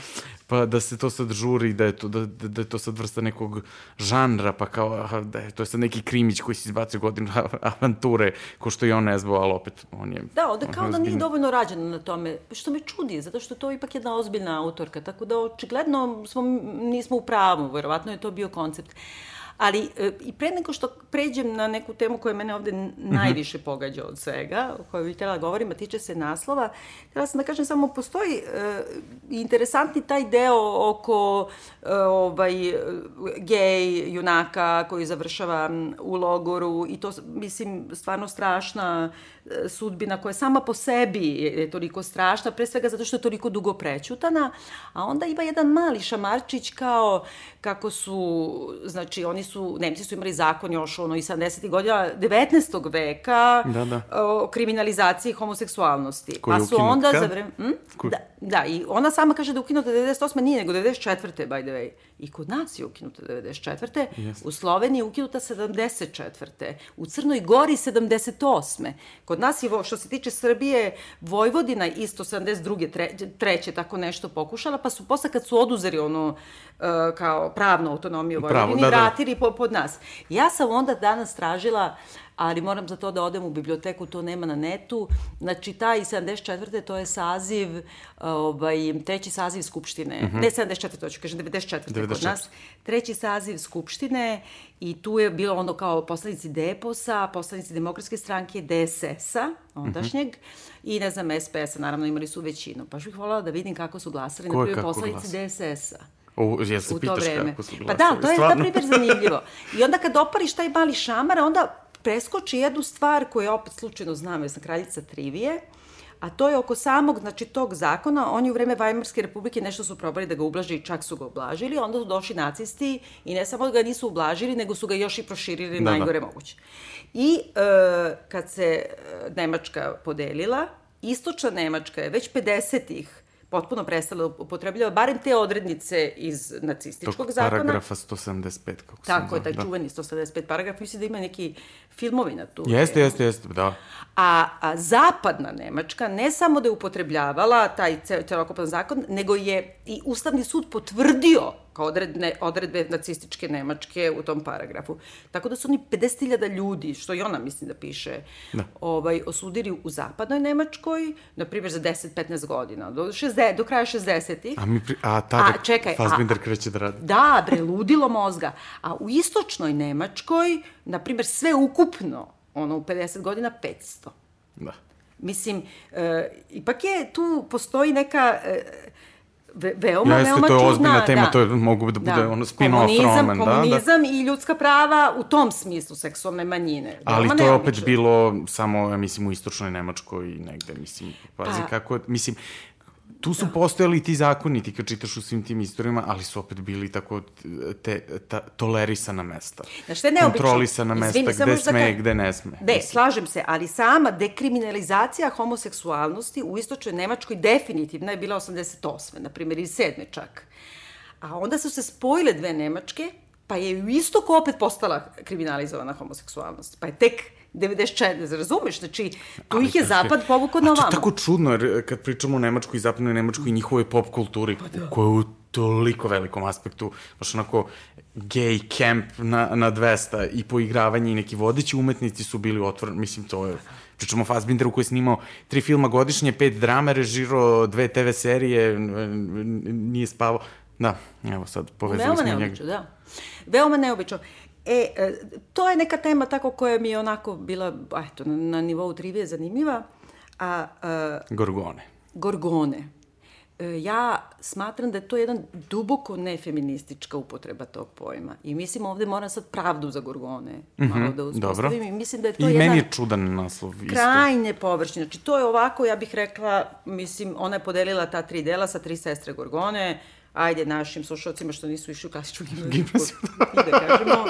pa da se to sad žuri, da je to, da, da je to sad vrsta nekog žanra, pa kao da je to je sad neki krimić koji se izbacio godinu [LAUGHS] avanture, ko što i on nezbo, ali opet on je... Da, onda kao da nije dovoljno rađeno na tome, što me čudi, zato što to je ipak jedna ozbiljna autorka, tako da očigledno smo, nismo u pravu, verovatno je to bio koncept. Uh, Ali e, i pre nego što pređem na neku temu koja mene ovde mhm. najviše pogađa od svega, o kojoj bih htjela da govorim, a tiče se naslova, htjela sam da kažem samo postoji e, interesantni taj deo oko e, ovaj, gej junaka koji završava u logoru i to, mislim, stvarno strašna sudbina koja sama po sebi je toliko strašna, pre svega zato što je toliko dugo prećutana, a onda ima jedan mali šamarčić kao kako su, znači oni su, Nemci su imali zakon još ono i 70. godina 19. veka da, da. o kriminalizaciji homoseksualnosti. Koji pa su onda za vreme... Hm? Da, da, i ona sama kaže da ukinuta 98. nije, nego 94. by the way. I kod nas je ukinuta 94. Yes. U Sloveniji je ukinuta 74. U Crnoj Gori 78. Kod nas je, što se tiče Srbije, Vojvodina isto 72. Tre, treće tako nešto pokušala, pa su posle kad su oduzeli ono uh, kao pravnu autonomiju Vojvodini, Pravo, da, da. vratili po, pod nas. Ja sam onda danas tražila ali moram za to da odem u biblioteku, to nema na netu. Znači, taj 74. to je saziv, ovaj, treći saziv Skupštine, mhm. -huh. ne 74. to ću kažem, 94. 94. kod nas, treći saziv Skupštine i tu je bilo ono kao poslanici Deposa, poslanici Demokratske stranke, DSS-a, ondašnjeg, mhm. -huh. i ne znam, SPS-a, naravno imali su većinu. Pa bih voljela da vidim kako su glasali, na primjer, poslanici DSS-a. O, ja se u pitaš vreme. kako su glasali. Pa da, to je, na primjer, zanimljivo. I onda kad opališ taj mali šamar, onda preskoči jednu stvar koju opet slučajno znam, jer sam kraljica trivije, a to je oko samog, znači, tog zakona, oni u vreme Vajmarske republike nešto su probali da ga ublaže i čak su ga ublažili, onda su došli nacisti i ne samo da ga nisu ublažili, nego su ga još i proširili da, najgore da. moguće. I e, kad se e, Nemačka podelila, istočna Nemačka je već 50-ih potpuno prestala upotrebljava barem te odrednice iz nacističkog Tog zakona. paragrafa 175, kako Tako je, taj da. čuveni 175 paragraf. Mislim da ima neki filmovi na tu. Jeste, jeste, jeste, da. A, a zapadna Nemačka ne samo da je upotrebljavala taj celokupan zakon, nego je i Ustavni sud potvrdio kao odredne, odredbe nacističke Nemačke u tom paragrafu. Tako da su oni 50.000 ljudi, što i ona mislim da piše, da. Ovaj, osudili u zapadnoj Nemačkoj, na primjer za 10-15 godina, do, 60, do kraja 60-ih. A, mi pri, a tada a, čekaj, Fassbinder kreće da radi. Da, bre, ludilo mozga. A u istočnoj Nemačkoj, na primjer, sve ukupno, ono, u 50 godina, 500. Da. Mislim, e, ipak je, tu postoji neka... E, veoma, Jeste, veoma to je ozbiljna čudna, tema, da. to je, mogu da bude da. ono spin-off roman. Da, komunizam da. i ljudska prava u tom smislu seksualne manjine. Ali veoma to je opet bilo samo, ja mislim, u istočnoj Nemačkoj i negde, mislim, pazi Pa- kako, mislim, tu su postojali ti zakoni, ti kad čitaš u svim tim istorijama, ali su opet bili tako te, ta, tolerisana mesta. Znaš, što je neobično? Kontrolisana mesta, Izvini, gde da sme, kažem. gde ne sme. Ne, Mislim. slažem se, ali sama dekriminalizacija homoseksualnosti u istočnoj Nemačkoj definitivno je bila 88. na primjer, i 7. čak. A onda su se spojile dve Nemačke, pa je u istoku opet postala kriminalizovana homoseksualnost. Pa je tek 94, razumeš? Znači, tu ih je Ali, zapad povukao na A to ovamo. je tako čudno, jer kad pričamo o Nemačkoj i zapadnoj Nemačkoj i njihovoj pop kulturi, pa da. koja je u toliko velikom aspektu, baš onako gay camp na, na 200 i poigravanje i neki vodeći umetnici su bili otvoreni, mislim, to je... Pričamo o Fassbinderu koji je snimao tri filma godišnje, pet drama, režirao dve TV serije, nije spavao. Da, evo sad, povezali Veoma smo njega. neobično, da. Veoma neobično. E, e, to je neka tema tako koja mi je onako bila, eto, na, na nivou trivije zanimljiva. A, a Gorgone. gorgone. E, ja smatram da je to jedan duboko nefeministička upotreba tog pojma. I mislim ovde moram sad pravdu za gorgone mm -hmm, malo da Mhm, Dobro. uspostavim. I mislim da je to I jedan meni je čudan naslov isto. krajnje površine. Znači, to je ovako, ja bih rekla, mislim, ona je podelila ta tri dela sa tri sestre Gorgone, ajde našim slušalcima što nisu išli u klasičnu gimnaziju, i da. Kažemo,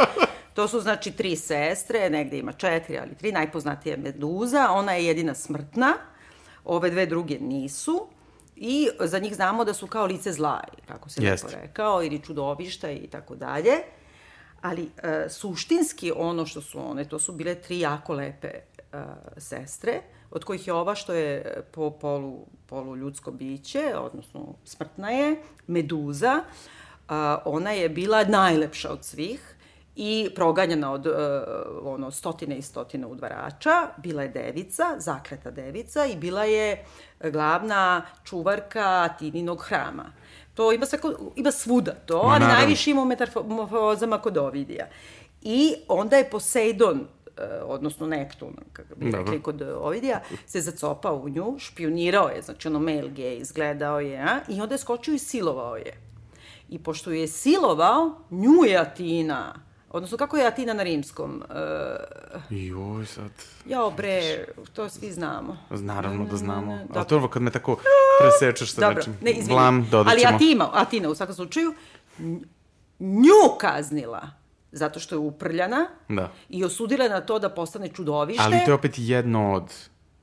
to su znači tri sestre, negde ima četiri, ali tri, najpoznatija je Meduza, ona je jedina smrtna, ove dve druge nisu, i za njih znamo da su kao lice zla, kako se lepo rekao, ili čudovišta i tako dalje. Ali e, suštinski ono što su one, to su bile tri jako lepe e, sestre, od kojih je ova što je po polu, polu ljudsko biće, odnosno smrtna je, Meduza. A, ona je bila najlepša od svih i proganjana od uh, ono stotine i stotine udvarača, bila je devica, zakleta devica i bila je glavna čuvarka Tininog hrama. To ima, sve, ima svuda to, Ma, ali najviše ima u metamorfozama kod Ovidija. I onda je Poseidon odnosno Neptun, kako bi rekli kod Ovidija, se zacopao u nju, špionirao je, znači ono male gay, izgledao je, a? i onda je skočio i silovao je. I pošto je silovao, nju je Atina, odnosno kako je Atina na rimskom? Uh, Joj, sad... jao bre, to svi znamo. Naravno da znamo. dobro. Ali to kad me tako presečeš sa Dobro, nečim. ne, izvini. Blam, dodat Ali ćemo. Atina, Atina u svakom slučaju, nj- nju kaznila zato što je uprljana Da. i osudila je na to da postane čudovište. Ali to je opet jedno od...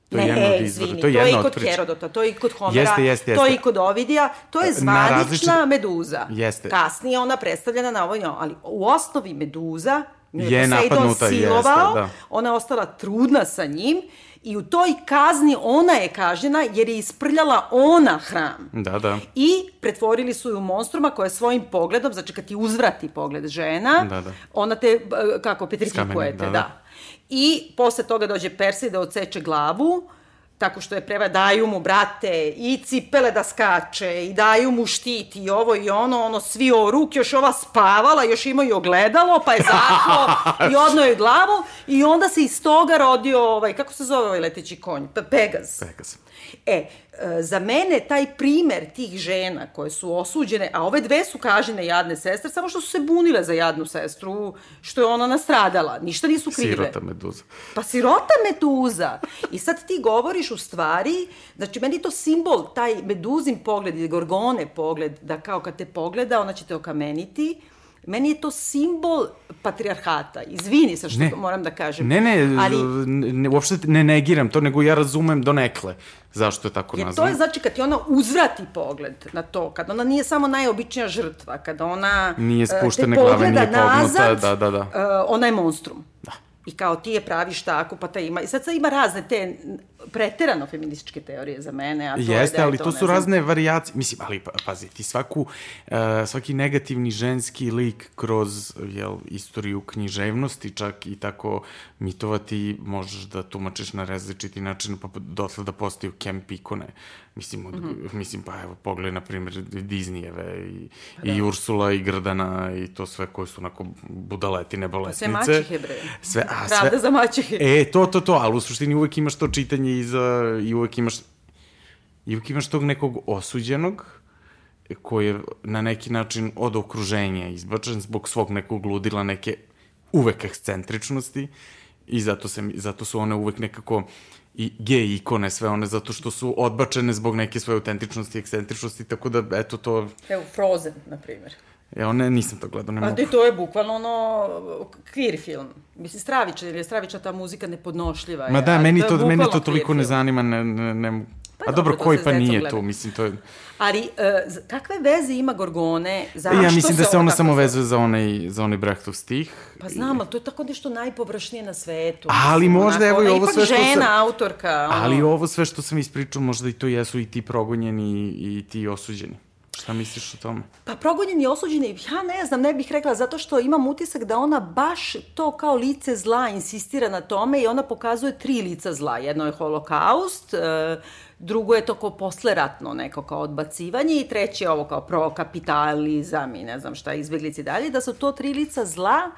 To je ne, jedno od izvora. izvini, To je to je jedno i od kod priče. Herodota, to je i kod Homera, Jeste, jeste, to je jeste. i kod Ovidija, to je Na zvanična različite- meduza. Jeste. Kasnije ona predstavljena na ovoj ali u osnovi meduza nju Je je Poseidon napadnuta, jeste, silovao, da. ona je ostala trudna sa njim i u toj kazni ona je kažnjena jer je isprljala ona hram. Da, da. I pretvorili su je u monstruma koja svojim pogledom, znači kad ti uzvrati pogled žena, Da, da. ona te, kako, petrifikujete, da, da, da. da. I posle toga dođe Persej da odseče glavu, tako što je preva, daju mu, brate, i cipele da skače, i daju mu štit, i ovo i ono, ono, svi o ruke, još ova spavala, još ima i ogledalo, pa je zaklo, i odno je glavu, i onda se iz toga rodio, ovaj, kako se zove ovaj leteći konj? Pe Pegaz. Pegaz. E, e, za mene taj primer tih žena koje su osuđene, a ove dve su kažene jadne sestre, samo što su se bunile za jadnu sestru, što je ona nastradala. Ništa nisu krive. Sirota meduza. Pa sirota meduza. I sad ti govoriš u stvari, znači meni to simbol, taj meduzin pogled ili gorgone pogled, da kao kad te pogleda, ona će te okameniti, Meni je to simbol patrijarhata. Izvini sa što ne, moram da kažem. Ne, ne, ali, ne, uopšte ne negiram to, nego ja razumem donekle zašto je tako nazvano. To je znači kad ti ona uzvrati pogled na to, kad ona nije samo najobičnija žrtva, kada ona nije e, spuštene glave, nije pognuta, da, da, da. Uh, ona je monstrum. Da. I kao ti je praviš tako, pa ta ima... I sad sad ima razne te preterano feminističke teorije za mene. A to Jeste, je da ali to, to su razne variacije. Mislim, ali pa, pazi, ti svaku, uh, svaki negativni ženski lik kroz jel, istoriju književnosti čak i tako mitovati možeš da tumačiš na različiti način, pa dotle da postaju kemp ikone. Mislim, od, mm -hmm. mislim, pa evo, pogledaj, na primjer, Disneyjeve i, da. i Ursula i Grdana i to sve koje su onako budaletine, bolesnice. Pa sve mačihe, bre. Sve, a, sve, Pravda za mačihe. E, to, to, to, ali u suštini uvek imaš to čitanje i, za, i uvek imaš i uvek imaš tog nekog osuđenog koji je na neki način od okruženja izbačen zbog svog nekog ludila, neke uvek ekscentričnosti i zato, se, zato su one uvek nekako i gej ikone sve one zato što su odbačene zbog neke svoje autentičnosti i ekscentričnosti, tako da eto to... Evo Frozen, na primjer. Ja, one, nisam to gledao, ne mogu. A to je bukvalno ono queer film. Mislim, stravičan, jer je stravična ta muzika nepodnošljiva. Ma da, meni to, to meni to toliko ne zanima, ne, ne, ne, Pa A dobro, koji pa nije gleda. tu, mislim, to je... Ali, uh, kakve veze ima Gorgone? Zašto ja mislim da se ona samo vezuje za onaj, za onaj Brechtov stih. Pa znam, ali to je tako nešto najpovršnije na svetu. Ali mislim, možda, onako, evo i ovo sve što žena, sam... autorka. Ono. Ali ovo sve što sam ispričao, možda i to jesu i ti progonjeni i ti osuđeni. Šta misliš o tome? Pa progonjeni i osuđeni, ja ne znam, ne bih rekla, zato što imam utisak da ona baš to kao lice zla insistira na tome i ona pokazuje tri lica zla. Jedno je holokaust, uh, drugo je to kao posleratno neko kao odbacivanje i treće je ovo kao prokapitalizam i ne znam šta, izbjeglici dalje, da su to tri lica zla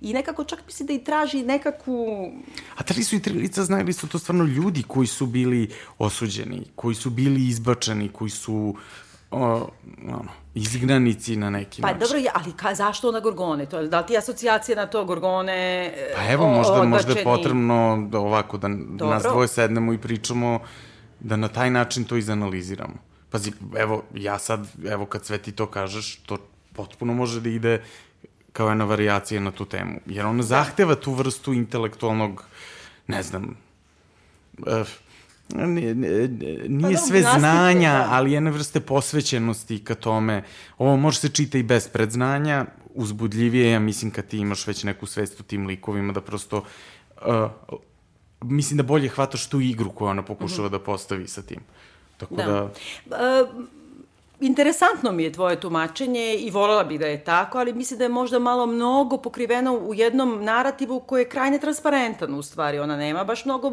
i nekako čak misli da i traži nekakvu... A da li su i tri lica zna ili su to stvarno ljudi koji su bili osuđeni, koji su bili izbačeni, koji su o, ono, izgnanici na neki pa, način. Pa dobro, ali ka, zašto na Gorgone? To, da li ti asocijacija na to Gorgone Pa evo, možda, odbačeni... možda je potrebno da ovako, da dobro. nas dvoje sednemo i pričamo da na taj način to izanaliziramo. Pazi, evo, ja sad, evo kad sve ti to kažeš, to potpuno može da ide kao jedna variacija na tu temu. Jer ona zahteva tu vrstu intelektualnog, ne znam, uh, nije, nije pa, sve znanja, da. ali jedna vrste posvećenosti ka tome. Ovo može se čita i bez predznanja, uzbudljivije, ja mislim kad ti imaš već neku svest o tim likovima, da prosto uh, mislim da bolje hvataš tu igru koju ona pokušava mm -hmm. da postavi sa tim. Tako da... da... Uh, interesantno mi je tvoje tumačenje i volela bih da je tako, ali mislim da je možda malo mnogo pokriveno u jednom narativu koji je krajne transparentan u stvari. Ona nema baš mnogo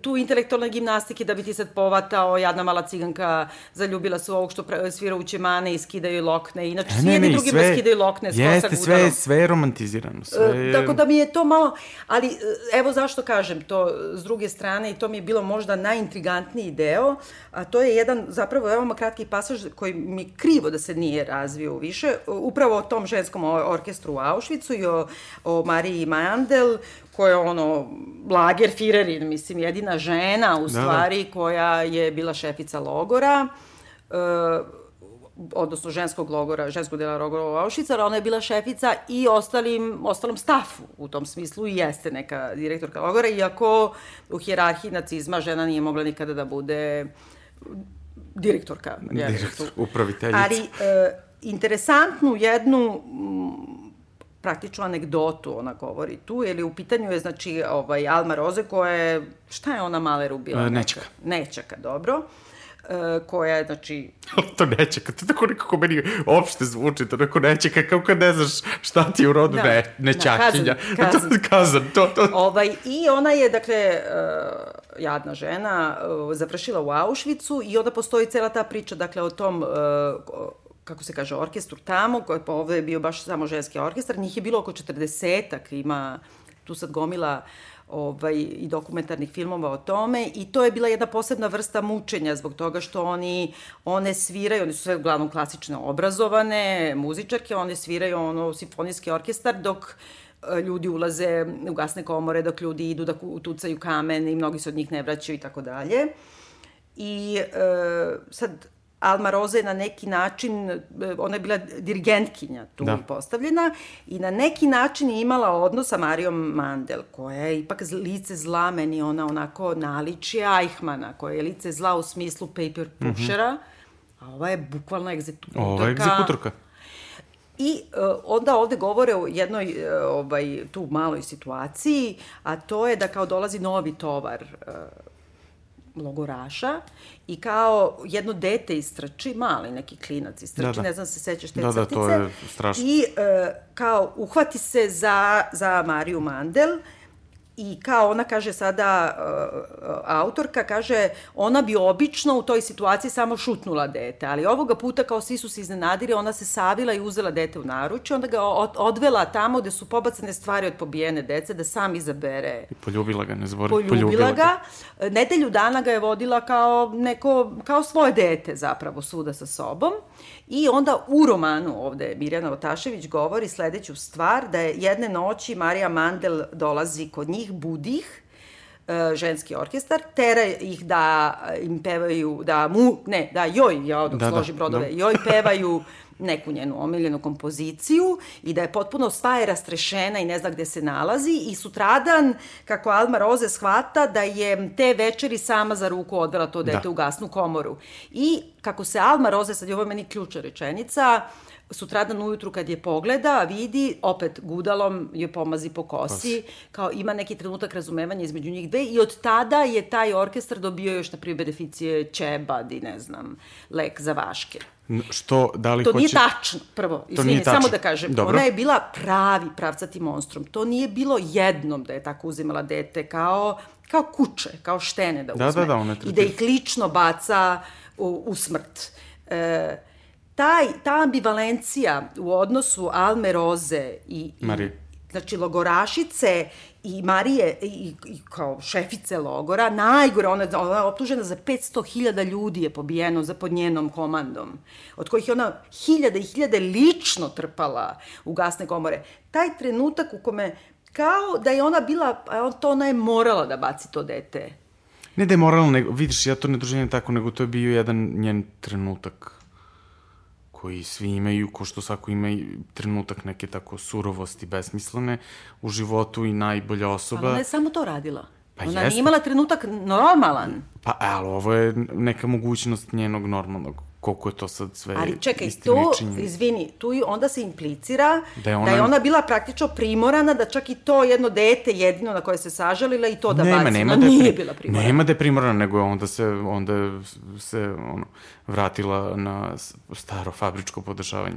tu intelektualne gimnastike da bi ti sad povatao jadna mala ciganka zaljubila se u ovog što svira u ćemane i skidaju lokne. Inače, svi jedni drugi sve, skidaju lokne jeste, sve, sve je romantizirano. Sve je... Tako da mi je to malo... Ali e, evo zašto kažem to s druge strane i to mi je bilo možda najintrigantniji deo, a to je jedan zapravo veoma kratki pasaž koji mi krivo da se nije razvio više, upravo o tom ženskom orkestru u Auschwitzu i o, o Mariji Mandel, koja je ono, lager Firerin, mislim, jedina žena u da, da. stvari da. koja je bila šefica logora, e, odnosno ženskog logora, ženskog dela logora u Auschwitz, ona je bila šefica i ostalim, ostalom stafu u tom smislu i jeste neka direktorka logora, iako u hjerarhiji nacizma žena nije mogla nikada da bude direktorka. Direktor, upraviteljica. Ali e, interesantnu jednu praktično anegdotu ona govori tu, ili u pitanju je, znači, ovaj, Alma Roze koja je, šta je ona Maleru bila? E, nečaka. Nečaka, dobro. E, koja je, znači... [LAUGHS] to nečaka, to tako nekako meni opšte zvuči, to neko nečaka, kao kad ne znaš šta ti je u rodu da, ne, nečakinja. Da, kazan, [LAUGHS] kazan. to, kazan, to, to. Ovaj, I ona je, dakle, uh, jadna žena, uh, završila u Auschwitzu i onda postoji cela ta priča, dakle, o tom uh, kako se kaže, orkestru tamo, koji pa ovde je bio baš samo ženski orkestar, njih je bilo oko 40-ak, ima tu sad gomila ovaj, i dokumentarnih filmova o tome i to je bila jedna posebna vrsta mučenja zbog toga što oni, one sviraju, oni su sve uglavnom klasično obrazovane, muzičarke, one sviraju ono simfonijski orkestar dok e, ljudi ulaze u gasne komore, dok ljudi idu da utucaju kamen i mnogi se od njih ne vraćaju i tako dalje. I e, sad, Alma Roza je na neki način, e, ona je bila dirigentkinja tu da. postavljena i na neki način je imala odnos sa Marijom Mandel, koja je ipak lice zla, meni ona onako naličije Eichmana, koja je lice zla u smislu paper mhm. pushera, mm -hmm. a ova je bukvalno egzekutorka. Ova je egzekutorka. I uh, onda ovde govore o jednoj uh, ovaj, tu maloj situaciji, a to je da kao dolazi novi tovar uh, logoraša i kao jedno dete istrači, mali neki klinac istrači, da, da. ne znam da se sećaš te da, crtice. Da, to je strašno. I e, kao uhvati se za, za Mariju Mandel I kao ona kaže sada, uh, autorka kaže, ona bi obično u toj situaciji samo šutnula dete, ali ovoga puta kao svi su se iznenadili, ona se savila i uzela dete u naručje, onda ga odvela tamo gde su pobacane stvari od pobijene dece, da sam izabere. I poljubila ga, ne zbori. Poljubila, poljubila ga. ga. Nedelju dana ga je vodila kao, neko, kao svoje dete zapravo svuda sa sobom. I onda u romanu ovde Mirjana Otašević govori sledeću stvar, da je jedne noći Marija Mandel dolazi kod njih, budi ih, e, ženski orkestar, tera ih da im pevaju, da mu, ne, da joj, ja dok da, složim da, brodove, da. joj pevaju neku njenu omiljenu kompoziciju i da je potpuno sva je rastrešena i ne zna gde se nalazi i sutradan, kako Alma Roze shvata da je te večeri sama za ruku odvela to dete da. u gasnu komoru. I kako se Alma Roze, sad je ovo meni ključa rečenica, sutradan ujutru kad je pogleda, vidi, opet gudalom je pomazi po kosi, kao ima neki trenutak razumevanja između njih dve i od tada je taj orkestar dobio još, na primjer, beneficije Čebad i ne znam, lek za vaške. Što, da li to hoće... nije tačno, prvo, izvini, samo da kažem. Dobro. Ona je bila pravi pravcati monstrum. To nije bilo jednom da je tako uzimala dete, kao, kao kuće, kao štene da, da uzme. Da, da, ona I da ih lično baca u, u smrt. E, taj, ta ambivalencija u odnosu Alme Roze i, Marije. i znači logorašice i Marije i, i kao šefice logora, najgore, ona, ona je optužena za 500.000 ljudi je pobijeno za pod njenom komandom, od kojih je ona hiljade i hiljade lično trpala u gasne komore. Taj trenutak u kome kao da je ona bila, to ona je morala da baci to dete. Ne da je morala, nego, vidiš, ja to ne doživljam tako, nego to je bio jedan njen trenutak koji svi imaju, ko što svako ima trenutak neke tako surovosti, besmislene u životu i najbolja osoba. Ali ona je samo to radila. Pa ona jeste. nije imala trenutak normalan. Pa, ali ovo je neka mogućnost njenog normalnog koliko je to sad sve Ali čekaj, to, izvini, tu onda se implicira da je, ona... da je ona bila praktično primorana da čak i to jedno dete jedino na koje se sažalila i to da nema, baci. Nema da nije bila primorana. Nema da je primorana, nego onda se, onda se ono, vratila na staro fabričko podešavanje.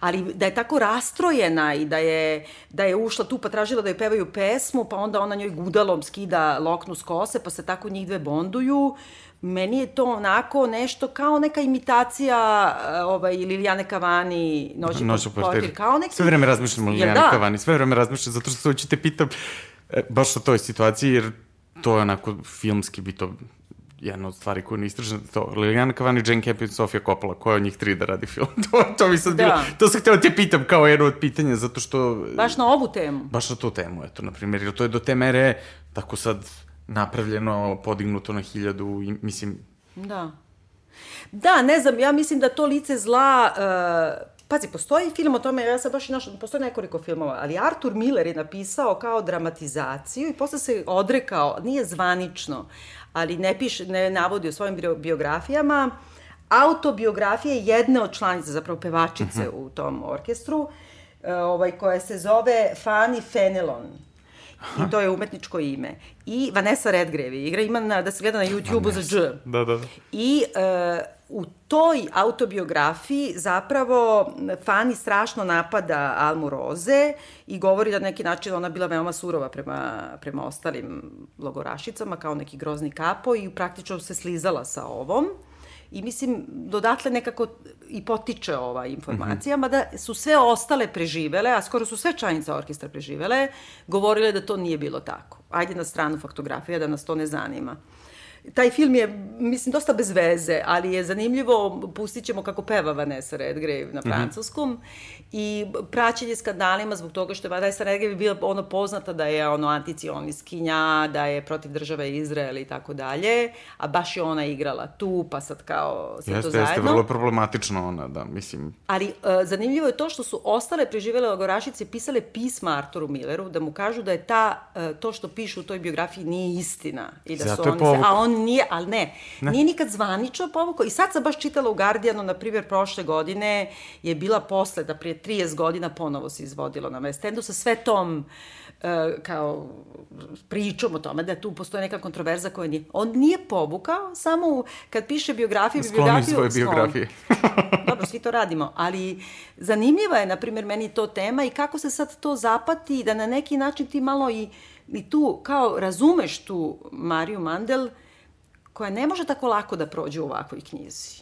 Ali da je tako rastrojena i da je, da je ušla tu pa tražila da joj pevaju pesmu, pa onda ona njoj gudalom skida loknu s kose, pa se tako njih dve bonduju, meni je to onako nešto kao neka imitacija eh, ovaj, Lilijane Kavani Noći, Noći po portir. Kao neki... Sve vreme razmišljam o Lilijane da? Kavani, sve vreme razmišljam, zato što hoću te pitam e, baš o toj situaciji, jer to je onako filmski bi to jedna od stvari koju ne istražem, to Lilijana Kavani, Jane Campion, Sofia Coppola, koja od njih tri da radi film? [LAUGHS] to, to mi sad da. bilo, to sam htela da te pitam kao jedno od pitanja, zato što... Baš na ovu temu? Baš na tu temu, eto, na primjer, jer to je do te mere, tako sad, napravljeno, podignuto na hiljadu, i, mislim... Da. Da, ne znam, ja mislim da to lice zla... Uh, pazi, postoji film o tome, ja sam baš i našla, postoji nekoliko filmova, ali Arthur Miller je napisao kao dramatizaciju i posle se odrekao, nije zvanično, ali ne piše, ne navodi u svojim biografijama, autobiografije jedne od članica, zapravo pevačice uh mhm. -huh. u tom orkestru, uh, ovaj, koja se zove Fanny Fenelon I to je umetničko ime. I Vanessa Redgrave igra, ima na, da se gleda na YouTube-u za dž. Da, da. I uh, u toj autobiografiji zapravo Fani strašno napada Almu Roze i govori da na neki način ona bila veoma surova prema, prema ostalim logorašicama, kao neki grozni kapo i praktično se slizala sa ovom. I mislim, dodatle nekako i potiče ova informacija, mm -hmm. mada su sve ostale preživele, a skoro su sve članice orkestra preživele, govorile da to nije bilo tako. ajde na stranu faktografija, da nas to ne zanima. Taj film je, mislim, dosta bez veze, ali je zanimljivo, pustit ćemo kako peva Vanessa Redgrave na francuskom mm -hmm. i praćenje skandalima zbog toga što je Vanessa Redgrave bila ono poznata da je ono anticioniskinja, da je protiv države Izrael i tako dalje, a baš je ona igrala tu, pa sad kao sve jeste, to zajedno. Jeste, vrlo problematično ona, da, mislim. Ali uh, zanimljivo je to što su ostale preživele logorašice pisale pisma Arturu Milleru da mu kažu da je ta, uh, to što pišu u toj biografiji nije istina. I da Zato su oni povukao. se, a on nije, ali ne, ne, nije nikad zvanično povukao. I sad sam baš čitala u Guardianu, na primjer, prošle godine je bila posle, da prije 30 godina ponovo se izvodilo na West Endu sa sve tom uh, kao pričom o tome da tu postoje neka kontroverza koja nije. On nije povukao, samo u, kad piše biografiju, Skloni biografiju... svoje skloni. biografije. Dobro, svi to radimo, ali zanimljiva je, na primjer, meni to tema i kako se sad to zapati da na neki način ti malo i, i tu, kao razumeš tu Mariju Mandel, koja ne može tako lako da prođe u ovakvoj knjizi.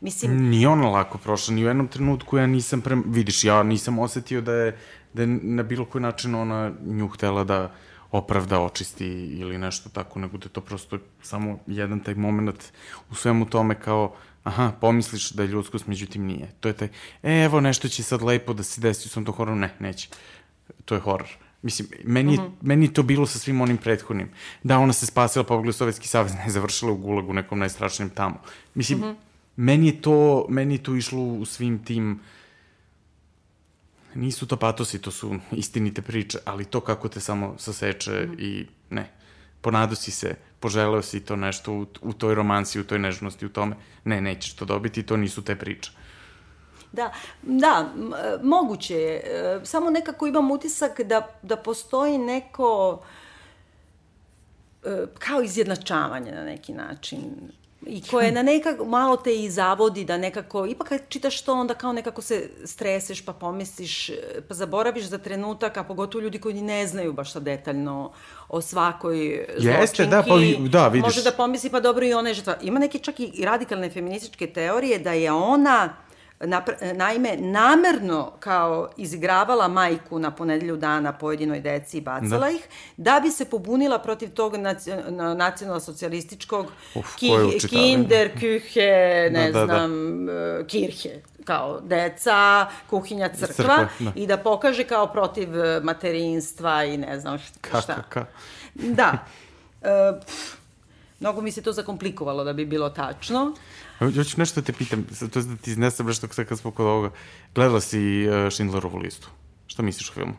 Mislim, Nije ona lako prošla, ni u jednom trenutku ja nisam, pre... vidiš, ja nisam osetio da je, da je na bilo koji način ona nju htela da opravda, očisti ili nešto tako, nego da je to prosto samo jedan taj moment u svemu tome kao, aha, pomisliš da je ljudskost, međutim nije. To je taj, e, evo nešto će sad lepo da se desi u svom to hororu, ne, neće. To je horor. Mislim, meni, mm -hmm. meni je to bilo sa svim onim prethodnim. Da, ona se spasila, pobegla u Sovjetski savez, ne, završila u Gulagu, nekom najstrašnijem tamo. Mislim, mm -hmm. meni, je to, meni je to išlo u svim tim nisu to patosi, to su istinite priče, ali to kako te samo saseče mm -hmm. i ne, ponado si se, poželeo si to nešto u, u toj romansi, u toj nežnosti, u tome, ne, nećeš to dobiti, to nisu te priče. Da, da, moguće je. Samo nekako imam utisak da, da postoji neko kao izjednačavanje na neki način i koje na nekako malo te i zavodi da nekako, ipak kad čitaš to onda kao nekako se streseš pa pomisliš, pa zaboraviš za trenutak, a pogotovo ljudi koji ne znaju baš sad detaljno o svakoj zločinki. Jeste, da, pa da, vidiš. Može da pomisli pa dobro i ona je žrtva. Ima neke čak i radikalne feminističke teorije da je ona naime, namerno kao izigravala majku na ponedelju dana pojedinoj deci i bacala da. ih, da bi se pobunila protiv tog nacionalno-socijalističkog ki, kinder, kühe, ne da, znam, da, da. kirhe kao deca, kuhinja, crkva, crkva da. i da pokaže kao protiv materinstva i ne znam šta. Ka, ka, ka. Da. E, pff, mnogo mi se to zakomplikovalo da bi bilo tačno. Hoću nešto da te pitam, to je da ti iznesem nešto kad smo kod ovoga. Gledala si uh, Schindlerovu listu. Šta misliš o filmu?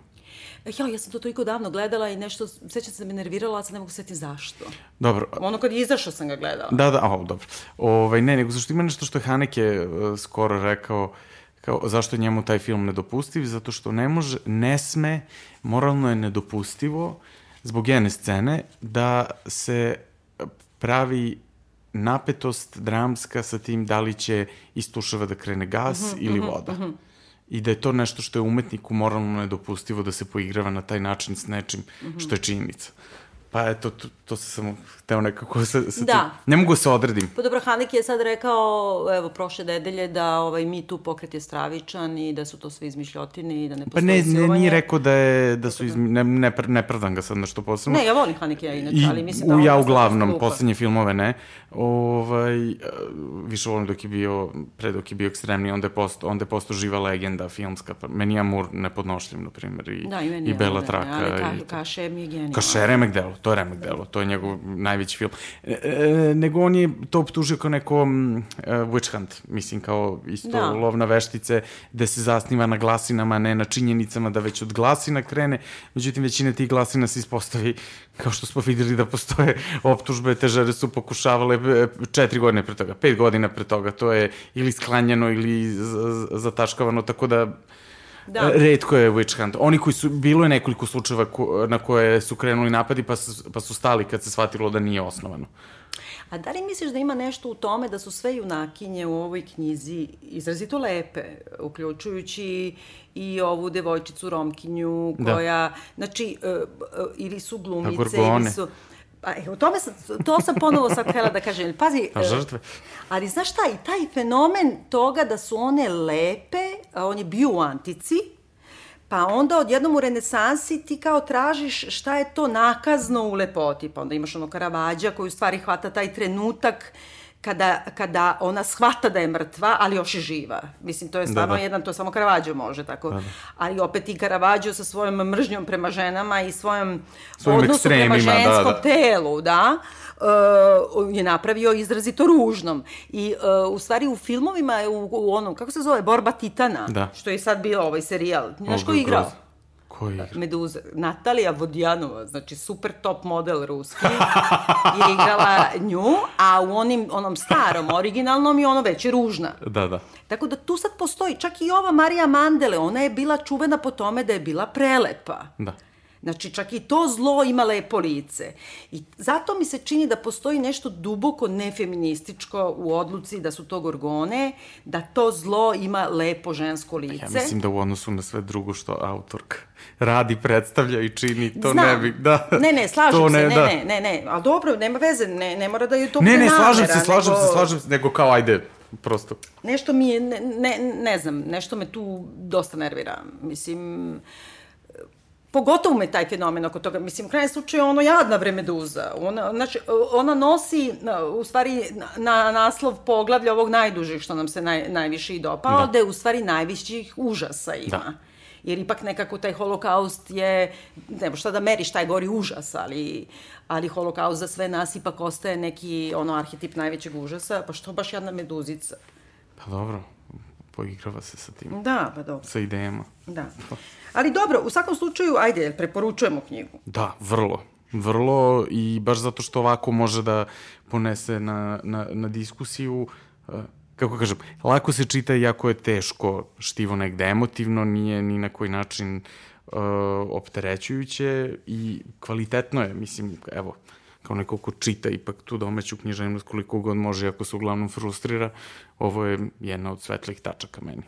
Ja, ja sam to toliko davno gledala i nešto, sećam se da me nervirala, a sad ne mogu setiti zašto. Dobro. Ono kad je izašao sam ga gledala. Da, da, o, dobro. Ovaj, ne, nego zašto ima nešto što je Haneke uh, skoro rekao, kao, zašto je njemu taj film nedopustiv? Zato što ne može, ne sme, moralno je nedopustivo, zbog jedne scene, da se pravi napetost dramska sa tim da li će iz tuševa da krene gas uh -huh, ili voda. Uh -huh. I da je to nešto što je umetniku moralno nedopustivo da se poigrava na taj način s nečim uh -huh. što je činjenica. Pa eto, to, to sam samo hteo nekako sa, sa da. Tim. Ne mogu se odredim. Pa dobro, Haneke je sad rekao, evo, prošle nedelje, da ovaj, mi tu pokret je stravičan i da su to sve izmišljotine i da ne postoji Pa ne, ne, nije rekao da, je, da su izmi... Ne, ne, ne pravdam ga sad nešto posebno. Ne, ja volim Haneke ja inače, I, ali mislim da... U, ja uglavnom, poslednje filmove ne. Ovaj, više volim dok je bio, pre dok je bio ekstremni, onda je posto, onda je posto živa legenda filmska. Pa, meni je Amur nepodnošljiv, na primjer, i, da, i, meni i Bela da, Traka. Ali ka, i, Kaše mi je genijalno. Kaše Remek delo, to je Remek delo, to je njegov najveći film. E, e, nego on je to optužio kao neko uh, witch hunt, mislim, kao isto da. lov na veštice, gde se zasniva na glasinama, ne na činjenicama, da već od glasina krene, međutim, većina tih glasina se ispostavi kao što smo videli da postoje optužbe, te žene su pokušavale e, četiri godine pre toga, pet godina pre toga, to je ili sklanjano ili zataškavano, tako da Da. Redko je witch hunt. Oni koji su, bilo je nekoliko slučajeva ko, na koje su krenuli napadi pa su, pa su stali kad se shvatilo da nije osnovano. A da li misliš da ima nešto u tome da su sve junakinje u ovoj knjizi izrazito lepe, uključujući i ovu devojčicu Romkinju koja, da. znači, uh, uh, ili su glumice, ili su... Pa, e, o tome sam, to sam ponovo sad htjela da kažem. Pazi, A žrtve. Ali znaš šta, i taj fenomen toga da su one lepe, a on je bio u antici, Pa onda odjednom u renesansi ti kao tražiš šta je to nakazno u lepoti. Pa onda imaš ono Karavađa koji u stvari hvata taj trenutak kada, kada ona shvata da je mrtva, ali još je živa. Mislim, to je stvarno da, da. jedan, to samo Karavađo može tako. Da, da. Ali opet i Karavađo sa svojom mržnjom prema ženama i svojom Svojim odnosu prema da, ženskom da, da. telu, da, uh, je napravio izrazito ružnom. I uh, u stvari u filmovima, u, u onom, kako se zove, Borba Titana, da. što je sad bio ovaj serijal. Znaš ko je igrao? Groz. Ko je Meduza. Natalija Vodjanova, znači super top model ruski, je igrala nju, a u onim, onom starom, originalnom je ono već je ružna. Da, da. Tako da tu sad postoji, čak i ova Marija Mandele, ona je bila čuvena po tome da je bila prelepa. Da. Znači, čak i to zlo ima lepo lice. I zato mi se čini da postoji nešto duboko nefeminističko u odluci da su to gorgone, da to zlo ima lepo žensko lice. Ja mislim da u odnosu na sve drugo što autorka radi, predstavlja i čini, to Znam. ne bi... Da, ne, ne, slažem ne, se, ne, da. ne, ne, ne, ali dobro, nema veze, ne, ne mora da je to Ne, ne, slažem se, slažem nego... se, slažem se, nego kao, ajde, prosto. Nešto mi je, ne, ne, ne znam, nešto me tu dosta nervira. Mislim, pogotovo me taj fenomen oko toga, mislim, u krajnjem slučaju ono jadna bre meduza. Ona, znači, ona nosi, u stvari, na naslov poglavlja ovog najdužeg, što nam se naj, najviše i dopao, da. da je u stvari najvišćih užasa ima. Da. Jer ipak nekako taj holokaust je, nema šta da meriš taj gori užas, ali, ali holokaust za sve nas ipak ostaje neki ono arhetip najvećeg užasa, pa što baš jedna meduzica? Pa dobro, poigrava se sa tim. Da, pa dobro. Sa idejama. Da. Ali dobro, u svakom slučaju, ajde, preporučujemo knjigu. Da, vrlo. Vrlo i baš zato što ovako može da ponese na, na, na diskusiju eh, kako kažem, lako se čita iako je teško štivo negde emotivno, nije ni na koji način uh, opterećujuće i kvalitetno je, mislim, evo, kao neko ko čita ipak tu domaću književnost koliko god može, ako se uglavnom frustrira, ovo je jedna od svetlih tačaka meni.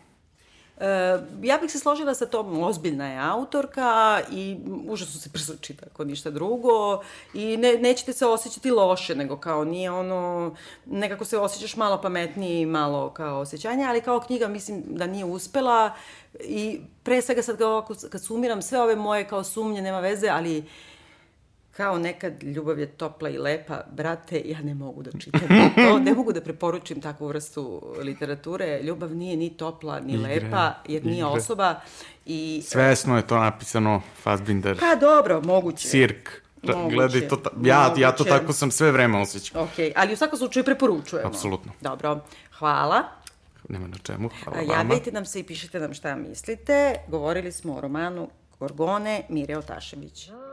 E, ja bih se složila sa tom, ozbiljna je autorka i užasno se brzo čita ako ništa drugo i ne, nećete se osjećati loše, nego kao nije ono, nekako se osjećaš malo pametniji, malo kao osjećanje, ali kao knjiga mislim da nije uspela i pre svega sad kao, kad sumiram sve ove moje kao sumnje, nema veze, ali uh, kao nekad ljubav je topla i lepa, brate, ja ne mogu da čitam [LAUGHS] to, ne mogu da preporučim takvu vrstu literature. Ljubav nije ni topla, ni igre, lepa, jer nije igre. osoba. I, Svesno je to napisano, Fassbinder. Pa dobro, moguće. Cirk. Moguće, gledaj to, ta, ja, moguće. ja to tako sam sve vreme osjećao. Ok, ali u svakom slučaju preporučujemo. Apsolutno. Dobro, hvala. Nema na čemu, hvala vama. Javljajte nam se i pišite nam šta mislite. Govorili smo o romanu Gorgone Mire Otašević. Oh.